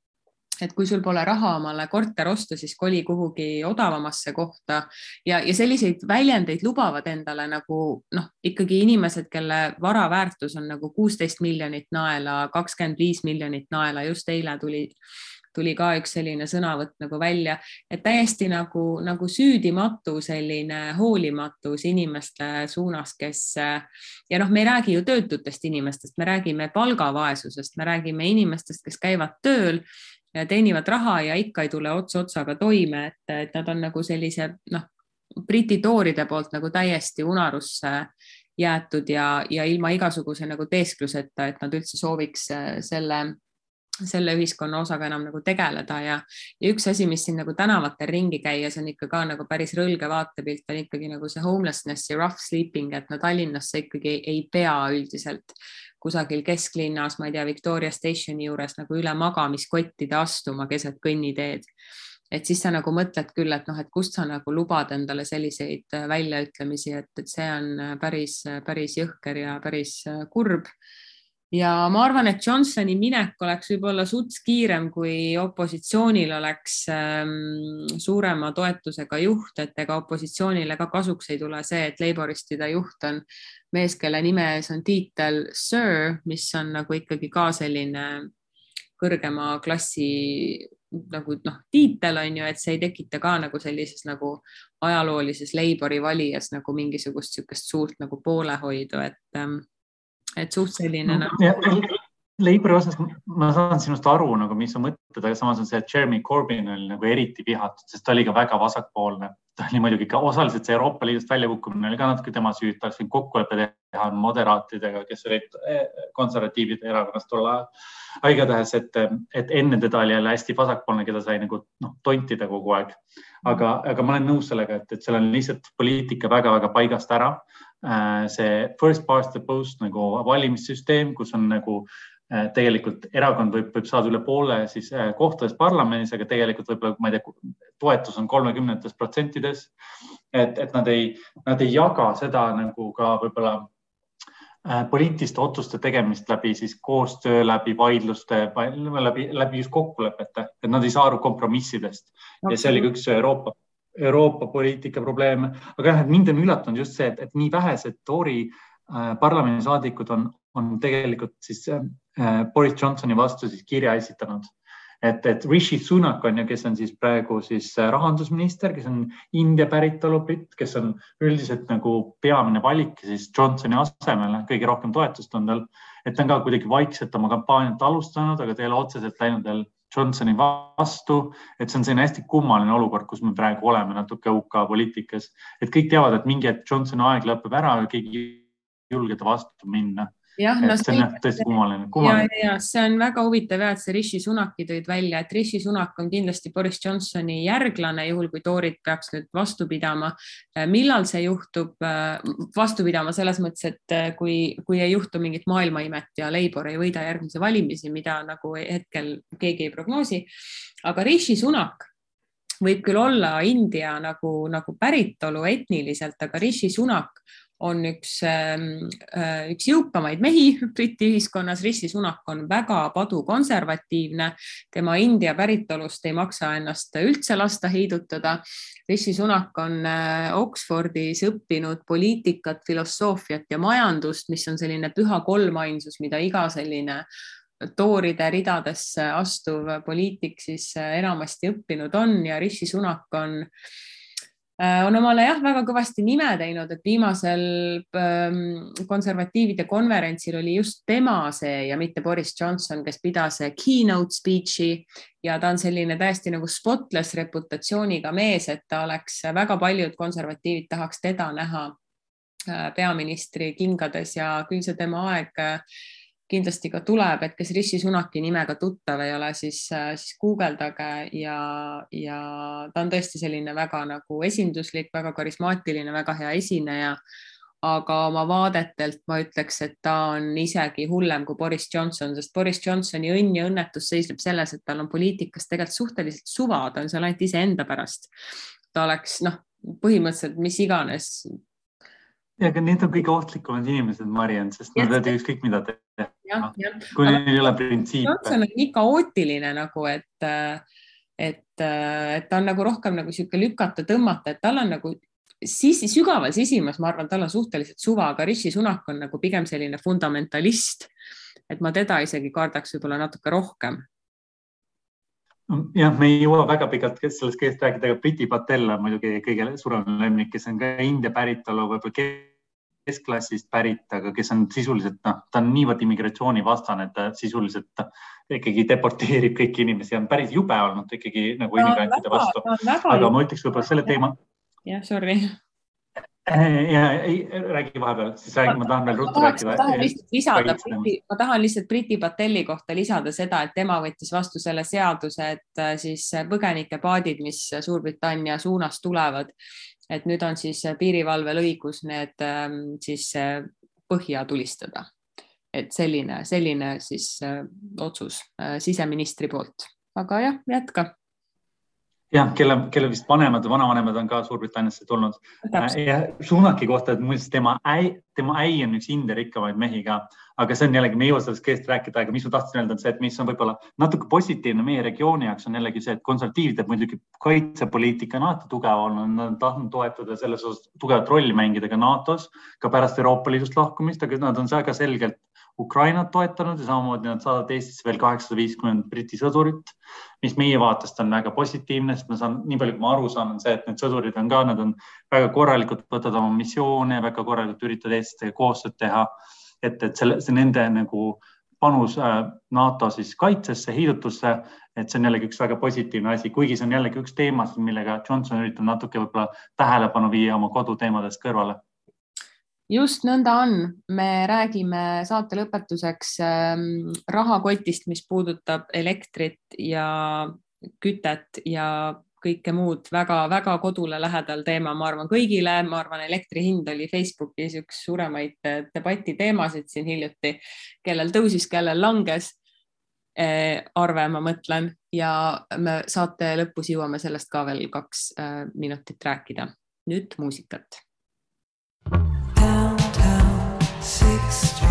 et kui sul pole raha omale korter osta, siis koli kuhugi odavamasse kohta. Ja, ja selliseid väljendeid lubavad endale nagu noh, ikkagi inimesed, kelle vara väärtus on nagu kuusteist miljonit naela, kakskümmend viis miljonit naela, just eile tuli tuli ka üks selline sõnavõtt nagu välja, et täiesti nagu, nagu süüdimatu selline hoolimatus inimeste suunas, kes ja noh, me ei räägi ju töötutest inimestest, me räägime palgavaesusest, me räägime inimestest, kes käivad tööl teenivad raha ja ikka ei tule ots otsaga toime, et, et nad on nagu sellise noh, Briti tooride poolt nagu täiesti unarusse jäetud ja, ja ilma igasuguse nagu teeskluseta, et nad üldse sooviks äh, selle selle ühiskonna osaga enam nagu tegeleda ja, ja üks asi, mis siin nagu tänavatel ringi käies on ikka ka nagu päris rõlge vaatepilt, on ikkagi nagu see homelessness ja rough sleeping, et no Tallinnasse ikkagi ei, pea üldiselt kusagil kesklinnas, ma ei tea, Victoria Stationi juures nagu üle magamiskottide astuma keset kõnniteed. et siis sa nagu mõtled küll, et noh, et kust sa nagu lubad endale selliseid väljaütlemisi, et, et see on päris, päris jõhker ja päris kurb ja ma arvan, et Johnsoni minek oleks võib-olla suts kiirem, kui opositsioonil oleks ähm, suurema toetusega juht, et ega opositsioonile ka kasuks ei tule see, et Laboristide juht on mees, kelle nime ees on tiitel Sir, mis on nagu ikkagi ka selline kõrgema klassi nagu noh, tiitel on ju, et see ei tekita ka nagu sellises nagu ajaloolises Labori valijas nagu mingisugust niisugust suurt nagu poolehoidu, et ähm, et suht selline no, nagu. Labori osas ma saan sinust aru nagu, mis sa mõtled, aga samas on see, et Jeremy Corbyn oli nagu eriti vihatud, sest ta oli ka väga vasakpoolne. ta oli muidugi ka osaliselt see Euroopa Liidust väljakukkumine oli ka natuke tema süü, ta oleks võinud kokkuleppe teha moderaatidega, kes olid eh, konservatiivide erakonnas tol ajal. aga igatahes, et, et enne teda oli jälle hästi vasakpoolne, keda sai nagu noh, tontida kogu aeg. aga, aga ma olen nõus sellega, et, et seal on lihtsalt poliitika väga-väga paigast ära see first past the post nagu valimissüsteem, kus on nagu äh, tegelikult erakond võib, võib saada üle poole siis äh, kohtades parlamendis, aga tegelikult võib-olla, ma ei tea, toetus on kolmekümnendates protsentides. et, et nad ei, nad ei jaga seda nagu ka võib-olla poliitiliste otsuste tegemist läbi siis koostöö, läbi vaidluste, läbi, läbi just kokkulepete, et nad ei saa aru kompromissidest. Ja see oli ka üks Euroopa Euroopa poliitika probleeme, aga jah, et mind on üllatanud just see, et, nii vähesed Tory äh, parlamendisaadikud on, on tegelikult siis äh, Boris Johnsoni vastu siis kirja esitanud. et, et Rishi Sunak on ju, kes on siis praegu siis äh, rahandusminister, kes on India päritolu britt, kes on üldiselt nagu peamine valik siis Johnsoni asemele, kõige rohkem toetust on tal, et ta on ka kuidagi vaikselt oma kampaaniat alustanud, aga ta ei ole otseselt läinud veel Johnsoni vastu, et see on selline hästi kummaline olukord, kus me praegu oleme natuke UK poliitikas, et kõik teavad, et mingi hetk Johnsoni aeg lõpeb ära ja keegi ei julge ta vastu minna jah, no see on tõesti kummaline, kummaline.. ja, ja see on väga huvitav ja, et sa Rishi Sunaki tõid välja, et Rishi Sunak on kindlasti Boris Johnsoni järglane, juhul kui toorid peaks nüüd vastu pidama. Äh, millal see juhtub, äh, vastu pidama selles mõttes, et äh, kui, kui ei juhtu mingit maailmaimet ja Labour ei võida järgmisi valimisi, mida nagu hetkel keegi ei prognoosi. aga Rishi Sunak võib küll olla India nagu, nagu päritolu etniliselt, aga Rishi Sunak on üks, ähm, äh, üks jõukamaid mehi Briti ühiskonnas. Rishi Sunak on väga padukonservatiivne, tema India päritolust ei maksa ennast üldse lasta heidutada. Rishi Sunak on äh, Oxfordis õppinud poliitikat, filosoofiat ja majandust, mis on selline püha kolmainsus, mida iga selline tooride ridadesse astuv poliitik siis äh, enamasti õppinud on ja Rishi Sunak on äh, on omale jah, väga kõvasti nime teinud, et viimasel ähm, konservatiivide konverentsil oli just tema see ja mitte Boris Johnson, kes pidas keynote speech'i. Ja ta on selline täiesti nagu spotless reputatsiooniga mees, et ta oleks, väga paljud konservatiivid tahaks teda näha äh, peaministri kingades ja küll see tema aeg äh, kindlasti ka tuleb, et kes Rishi Sunaki nimega tuttav ei ole, siis, siis guugeldage ja, ja ta on tõesti selline väga nagu esinduslik, väga karismaatiline, väga hea esineja. aga oma vaadetelt ma ütleks, et ta on isegi hullem kui Boris Johnson, sest Boris Johnsoni õnn ja õnnetus seisneb selles, et tal on poliitikas tegelikult suhteliselt suva, ta on seal ainult iseenda pärast. ta oleks noh, põhimõtteliselt mis iganes ja, aga need on kõige ohtlikumad inimesed, Mariann, sest nad võivad ükskõik mida teha. Kui neil ei ole printsiipe. Johnson on nii kaootiline nagu, et, et, et ta on nagu rohkem nagu sihuke lükata, tõmmata, et tal on nagu siis sügaval sisimas, ma arvan, tal on suhteliselt suva, aga Rishi Sunak on nagu pigem selline fundamentalist. et ma teda isegi kardaks võib-olla natuke rohkem jah, me ei jõua väga pikalt sellest kõigest rääkida, aga Priti Patel on muidugi kõige suurem lemmik, kes on ka India päritolu, võib-olla keskklassist pärit, aga kes on sisuliselt noh, ta on niivõrd immigratsioonivastane, et ta sisuliselt ikkagi deporteerib kõiki inimesi, on päris jube olnud ikkagi nagu immigrantide vastu. aga ma ütleks võib-olla selle teema. jah, sorry ja ei räägi vahepeal, siis räägi, ma tahan veel ruttu rääkida. ma tahan lihtsalt lisada, ma tahan lihtsalt Briti Patelli kohta lisada seda, et tema võttis vastu selle seaduse, et äh, siis põgenikepaadid, mis Suurbritannia suunas tulevad, et nüüd on siis piirivalvel õigus need ähm, siis äh, põhja tulistada. et selline, selline siis äh, otsus siseministri poolt, aga jah, jätka jah, kelle, kelle vist vanemad või vanavanemad on ka Suurbritanniasse tulnud. ja Sunaki kohta, et muuseas tema äi, tema äi on üks India rikkamaid mehi ka, aga see on jällegi, me ei jõua sellest keest rääkida, aga mis ma tahtsin öelda, on see, et mis on võib-olla natuke positiivne meie regiooni jaoks on jällegi see, et konservatiividel muidugi kaitsepoliitika on alati tugev olnud, nad on tahtnud toetada selles osas tugevat rolli mängida ka NATO-s, ka pärast Euroopa Liidust lahkumist, aga nad on väga selgelt Ukrainat toetanud ja samamoodi nad saadavad Eestisse veel kaheksasada viiskümmend Briti sõdurit, mis meie vaatest on väga positiivne, sest ma saan, nii palju kui ma aru saan, on see, et need sõdurid on ka, nad on väga korralikult võtavad oma missioone, väga korralikult üritavad eestlastega koostööd teha. et, et selle, see nende nagu panus äh, NATO siis kaitsesse, heidutusse, et see on jällegi üks väga positiivne asi, kuigi see on jällegi üks teema, millega Johnson üritab natuke võib-olla tähelepanu viia oma koduteemadest kõrvale just nõnda on, me räägime saate lõpetuseks ähm, rahakotist, mis puudutab elektrit ja kütet ja kõike muud väga-väga kodule lähedal teema, ma arvan kõigile, ma arvan, elektri hind oli Facebookis üks suuremaid äh, debati teemasid siin hiljuti, kellel tõusis, kellel langes äh, arve, ma mõtlen. Ja me saate lõpus jõuame sellest ka veel kaks äh, minutit rääkida. nüüd muusikat next.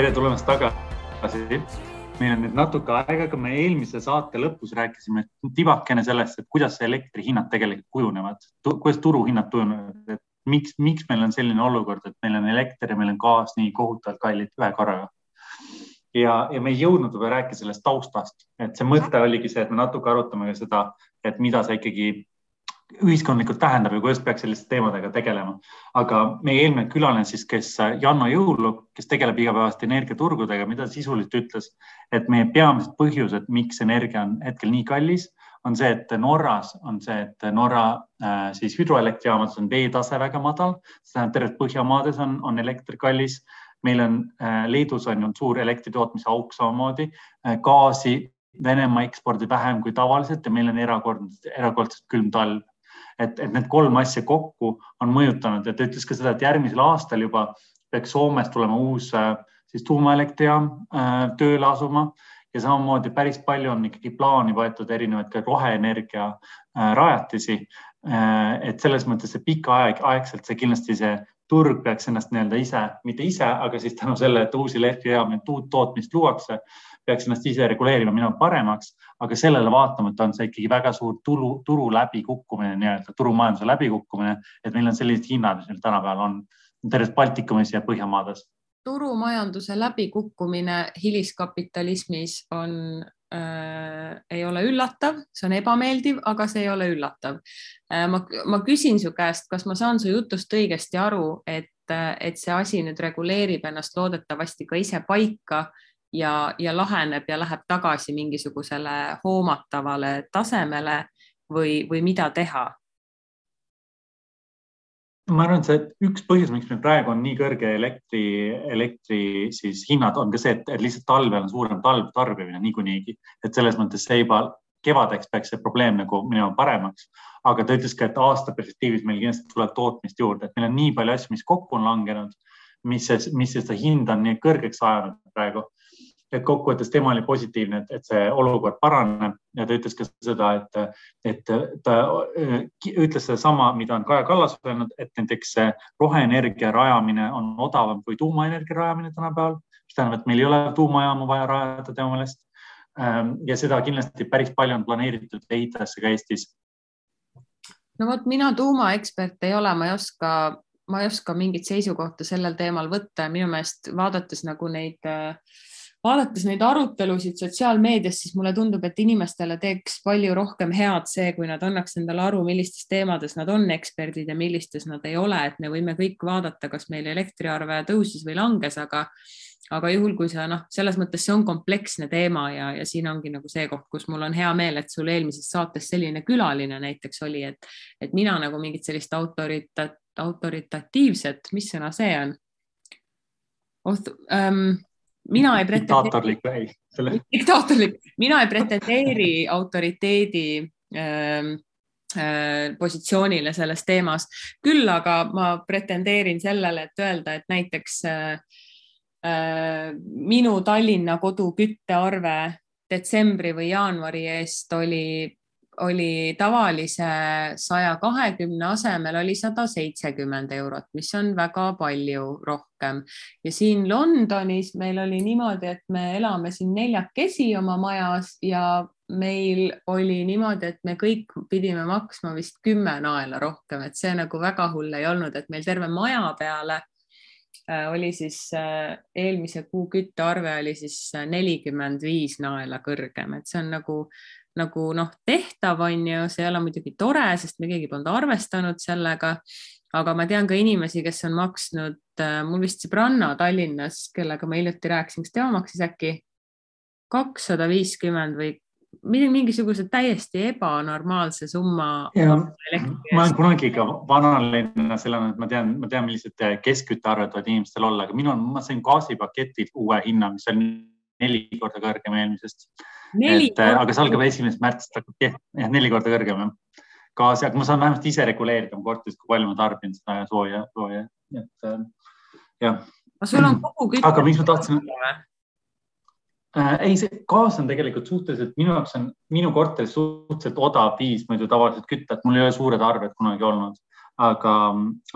Tere tulemast tagasi. meil on nüüd natuke aega, aga me eelmise saate lõpus rääkisime tibakene sellest, et kuidas elektrihinnad tegelikult kujunevad, kuidas turuhinnad kujunevad, et miks, miks meil on selline olukord, et meil on elekter ja meil on gaas nii kohutavalt kallid ühe korraga. ja, ja me ei jõudnud võib-olla rääkida sellest taustast, et see mõte oligi see, et me natuke arutame ka seda, et mida sa ikkagi ühiskondlikult tähendab ja kuidas peaks selliste teemadega tegelema. aga meie eelmine külaline siis, kes Janno Jõulu, kes tegeleb igapäevaste energiaturgudega, mida sisuliselt ütles, et meie peamised põhjused, miks energia on hetkel nii kallis, on see, et Norras on see, et Norra äh, siis hüdroelektrijaamades on veetase väga madal, see tähendab terves Põhjamaades on, on elekter kallis. meil on äh, Leedus on ju suur elektritootmise auk samamoodi äh,, gaasi Venemaa ekspordib vähem kui tavaliselt ja meil on erakordselt, erakordselt külm talv et, et need kolm asja kokku on mõjutanud ja ta ütles ka seda, et järgmisel aastal juba peaks Soomes tulema uus äh, siis tuumaelektrijaam äh, tööle asuma ja samamoodi päris palju on ikkagi plaani võetud erinevaid ka roheenergia äh, rajatisi. et selles mõttes see pikaaegselt see kindlasti see turg peaks ennast nii-öelda ise, mitte ise, aga siis tänu sellele, et uusi elektrijaamu, uut tootmist luuakse, peaks ennast ise reguleerima, minema paremaks, aga sellele vaatamata on see ikkagi väga suur turu, turu läbikukkumine, nii-öelda turumajanduse läbikukkumine, et meil on sellised hinnad, mis meil tänapäeval on terves Baltikumis ja Põhjamaades. turumajanduse läbikukkumine hiliskapitalismis on äh, ei ole üllatav, see on ebameeldiv, aga see ei ole üllatav äh,. ma, ma küsin su käest, kas ma saan su jutust õigesti aru, et, et see asi nüüd reguleerib ennast loodetavasti ka ise paika ja, ja laheneb ja läheb tagasi mingisugusele hoomatavale tasemele või, või mida teha? Ma arvan, et see üks põhjus, miks meil praegu on nii kõrge elektri, elektri siis hinnad on ka see, et lihtsalt talvel on suurem talv tarbimine niikuinii, et selles mõttes see juba kevadeks peaks see probleem nagu minema paremaks. aga ta ütles ka, et aasta perspektiivis meil kindlasti tuleb tootmist juurde, et meil on nii palju asju, mis kokku on langenud, mis, mis seda hinda on nii kõrgeks ajanud praegu et kokkuvõttes tema oli positiivne, et, et see olukord paraneb ja ta ütles ka seda, et, et ta äh, ütles sedasama, mida on Kaja Kallas öelnud, et näiteks roheenergia rajamine on odavam kui tuumaenergia rajamine tänapäeval, mis tähendab, et meil ei ole tuumajaamu vaja rajada tema meelest. Ähm, ja seda kindlasti päris palju on planeeritud ehitajasse ka Eestis. no vot, mina tuumaekspert ei ole, ma ei oska ma ei oska mingit seisukohta sellel teemal võtta ja minu meelest vaadates nagu neid äh, vaadates neid arutelusid sotsiaalmeedias, siis mulle tundub, et inimestele teeks palju rohkem head see, kui nad annaks endale aru, millistes teemades nad on eksperdid ja millistes nad ei ole, et me võime kõik vaadata, kas meil elektriarve tõusis või langes, aga aga juhul, kui sa noh, selles mõttes see on kompleksne teema ja, ja siin ongi nagu see koht, kus mul on hea meel, et sul eelmises saates selline külaline näiteks oli, et, et mina nagu mingit sellist autorita-, autoritatiivset, mis sõna see on? Ähm, mina ei diktaatorlik või? diktaatorlik, mina ei pretendeeri autoriteedi äh, äh, positsioonile selles teemas, küll aga ma pretendeerin sellele, et öelda, et näiteks äh, äh, minu Tallinna kodu küttearve detsembri või jaanuari eest oli oli tavalise saja kahekümne asemel oli sada seitsekümmend eurot, mis on väga palju rohkem. ja siin Londonis meil oli niimoodi, et me elame siin neljakesi oma majas ja meil oli niimoodi, et me kõik pidime maksma vist kümme naela rohkem, et see nagu väga hull ei olnud, et meil terve maja peale äh, oli siis äh, eelmise kuu küttearve oli siis nelikümmend viis naela kõrgem, et see on nagu nagu noh, tehtav on ju, see ei ole muidugi tore, sest me keegi polnud arvestanud sellega. aga ma tean ka inimesi, kes on maksnud, äh, mul vist sõbranna Tallinnas, kellega ma hiljuti rääkisin, kas tema maksis äkki kakssada viiskümmend või mingisuguse täiesti ebanormaalse summa. ma olen kunagi ka vanalinnas elanud, ma tean, ma tean, millised keskküttearved võivad inimestel olla, aga minul, ma sain gaasipaketilt uue hinna, mis on neli korda kõrgem eelmisest et äh, aga see algab esimesest märtsist, hakkab jah, neli korda kõrgem jah. gaasi, aga ma saan vähemalt ise reguleerida oma korteris, kui palju ma tarbin seda sooja, sooja, et äh, jah. aga sul on kogu kütte. aga miks ma tahtsin äh,? ei, see gaas on tegelikult suhteliselt, minu jaoks on minu korteris suhteliselt odav viis muidu tavaliselt kütta, et mul ei ole suured arved kunagi olnud. aga,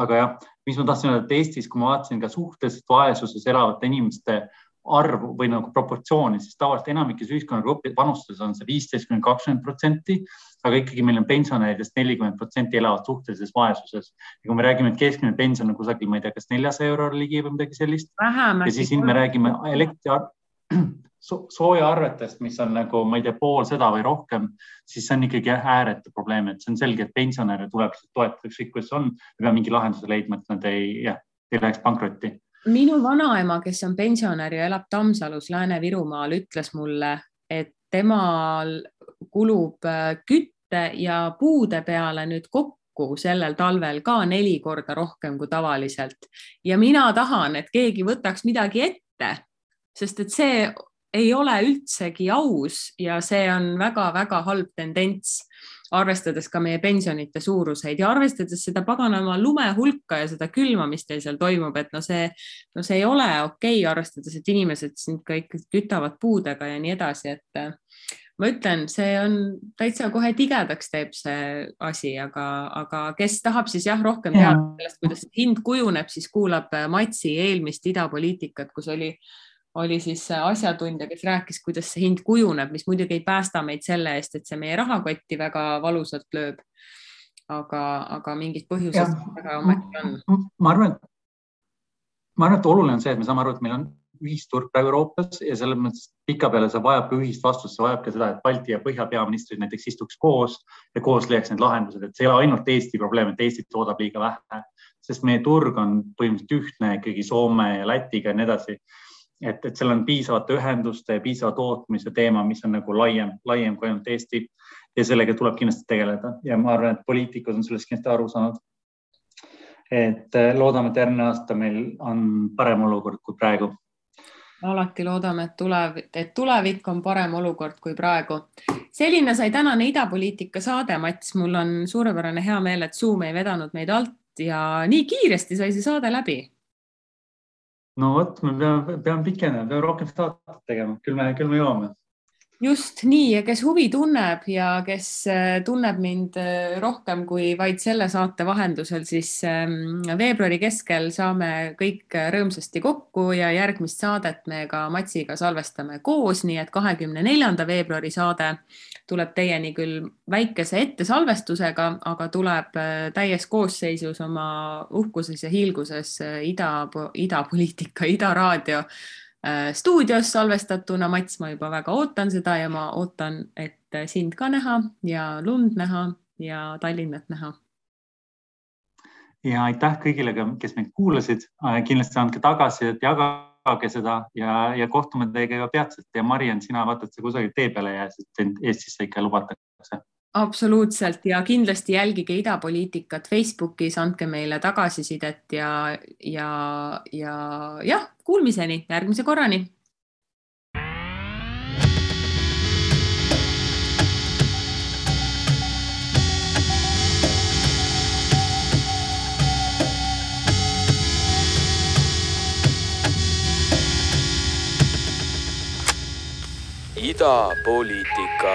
aga jah, mis ma tahtsin öelda, et Eestis, kui ma vaatasin ka suhteliselt vaesuses elavate inimeste äh, arvu või nagu proportsiooni, siis tavaliselt enamikes ühiskonnagrupid vanustes on see viisteist kuni kakskümmend protsenti, aga ikkagi meil on pensionäridest nelikümmend protsenti elavad suhtelises vaesuses. ja kui me räägime, et keskmine pension on kusagil, ma ei tea, kas neljasaja euro ligi või midagi sellist. ja siis siin me räägime elektri so, soojaarvetest, mis on nagu, ma ei tea, pool seda või rohkem, siis see on ikkagi ääretu probleem, et see on selge, et pensionäre tuleb toetada ükskõik, kuidas on, me peame mingi lahenduse leidma, et nad ei, jah, ei läheks pankrotti minu vanaema, kes on pensionär ja elab Tammsalus Lääne-Virumaal, ütles mulle, et temal kulub äh, kütte ja puude peale nüüd kokku sellel talvel ka neli korda rohkem kui tavaliselt. Ja mina tahan, et keegi võtaks midagi ette, sest et see ei ole üldsegi aus ja see on väga-väga halb tendents arvestades ka meie pensionite suuruseid ja arvestades seda paganama lume hulka ja seda külma, mis teil seal toimub, et no see, no see ei ole okei okay,, arvestades, et inimesed sind ka ikkagi kütavad puudega ja nii edasi, et ma ütlen, see on täitsa kohe tigedaks teeb see asi, aga, aga kes tahab siis jah, rohkem teada sellest, kuidas hind kujuneb, siis kuulab Matsi eelmist idapoliitikat, kus oli, oli siis asjatundja, kes rääkis, kuidas see hind kujuneb, mis muidugi ei päästa meid selle eest, et see meie rahakotti väga valusalt lööb. aga, aga mingid põhjused väga ometi on. ma arvan, et ma arvan, et oluline on see, et me saame aru, et meil on ühisturg praegu Euroopas ja selles mõttes pikapeale see vajab ühist vastust, see vajab ka seda, et Balti ja Põhja peaministrid näiteks istuks koos ja koos leiaks need lahendused, et see ei ole ainult Eesti probleem, et Eesti toodab liiga vähe, sest meie turg on põhimõtteliselt ühtne ikkagi Soome ja Lätiga ja nii edasi. Et, et seal on piisavate ühenduste ja piisava tootmise teema, mis on nagu laiem, laiem kui ainult Eesti. Ja sellega tuleb kindlasti tegeleda. Ja ma arvan, et poliitikud on sellest kindlasti aru saanud. Et loodame, et järgmine aasta meil on parem olukord kui praegu. Alati loodame, et tulev, et tulevik on parem olukord kui praegu. selline sai tänane idapoliitika saade, Mats, mul on suurepärane hea meel, et Zoom ei vedanud meid alt ja nii kiiresti sai see saade läbi. No vot, me peame, peame pikenema, peame rohkem saadet tegema, küll me, küll me jõuame just nii ja kes huvi tunneb ja kes äh, tunneb mind äh, rohkem kui vaid selle saate vahendusel, siis ähm, veebruari keskel saame kõik rõõmsasti kokku ja järgmist saadet me ka Matsiga salvestame koos, nii et kahekümne neljanda veebruari saade tuleb teieni küll väikese ettesalvestusega, aga tuleb äh, täies koosseisus oma uhkuses ja hiilguses ida, idapoliitika, Ida raadio Äh, stuudios salvestatuna. Mats, ma juba väga ootan seda ja ma ootan, et sind ka näha ja lund näha ja Tallinnat näha. ja aitäh kõigile, kes meid kuulasid. Äh, kindlasti andke tagasisidet, jagage seda ja, ja kohtume teiega juba peatselt ja Mariann, sina vaata, et sa kusagil tee peale ei jää, sest sind Eestisse ikka lubatakse absoluutselt ja kindlasti jälgige idapoliitikat Facebookis, andke meile tagasisidet ja, ja, ja jah, kuulmiseni, järgmise korrani. idapoliitika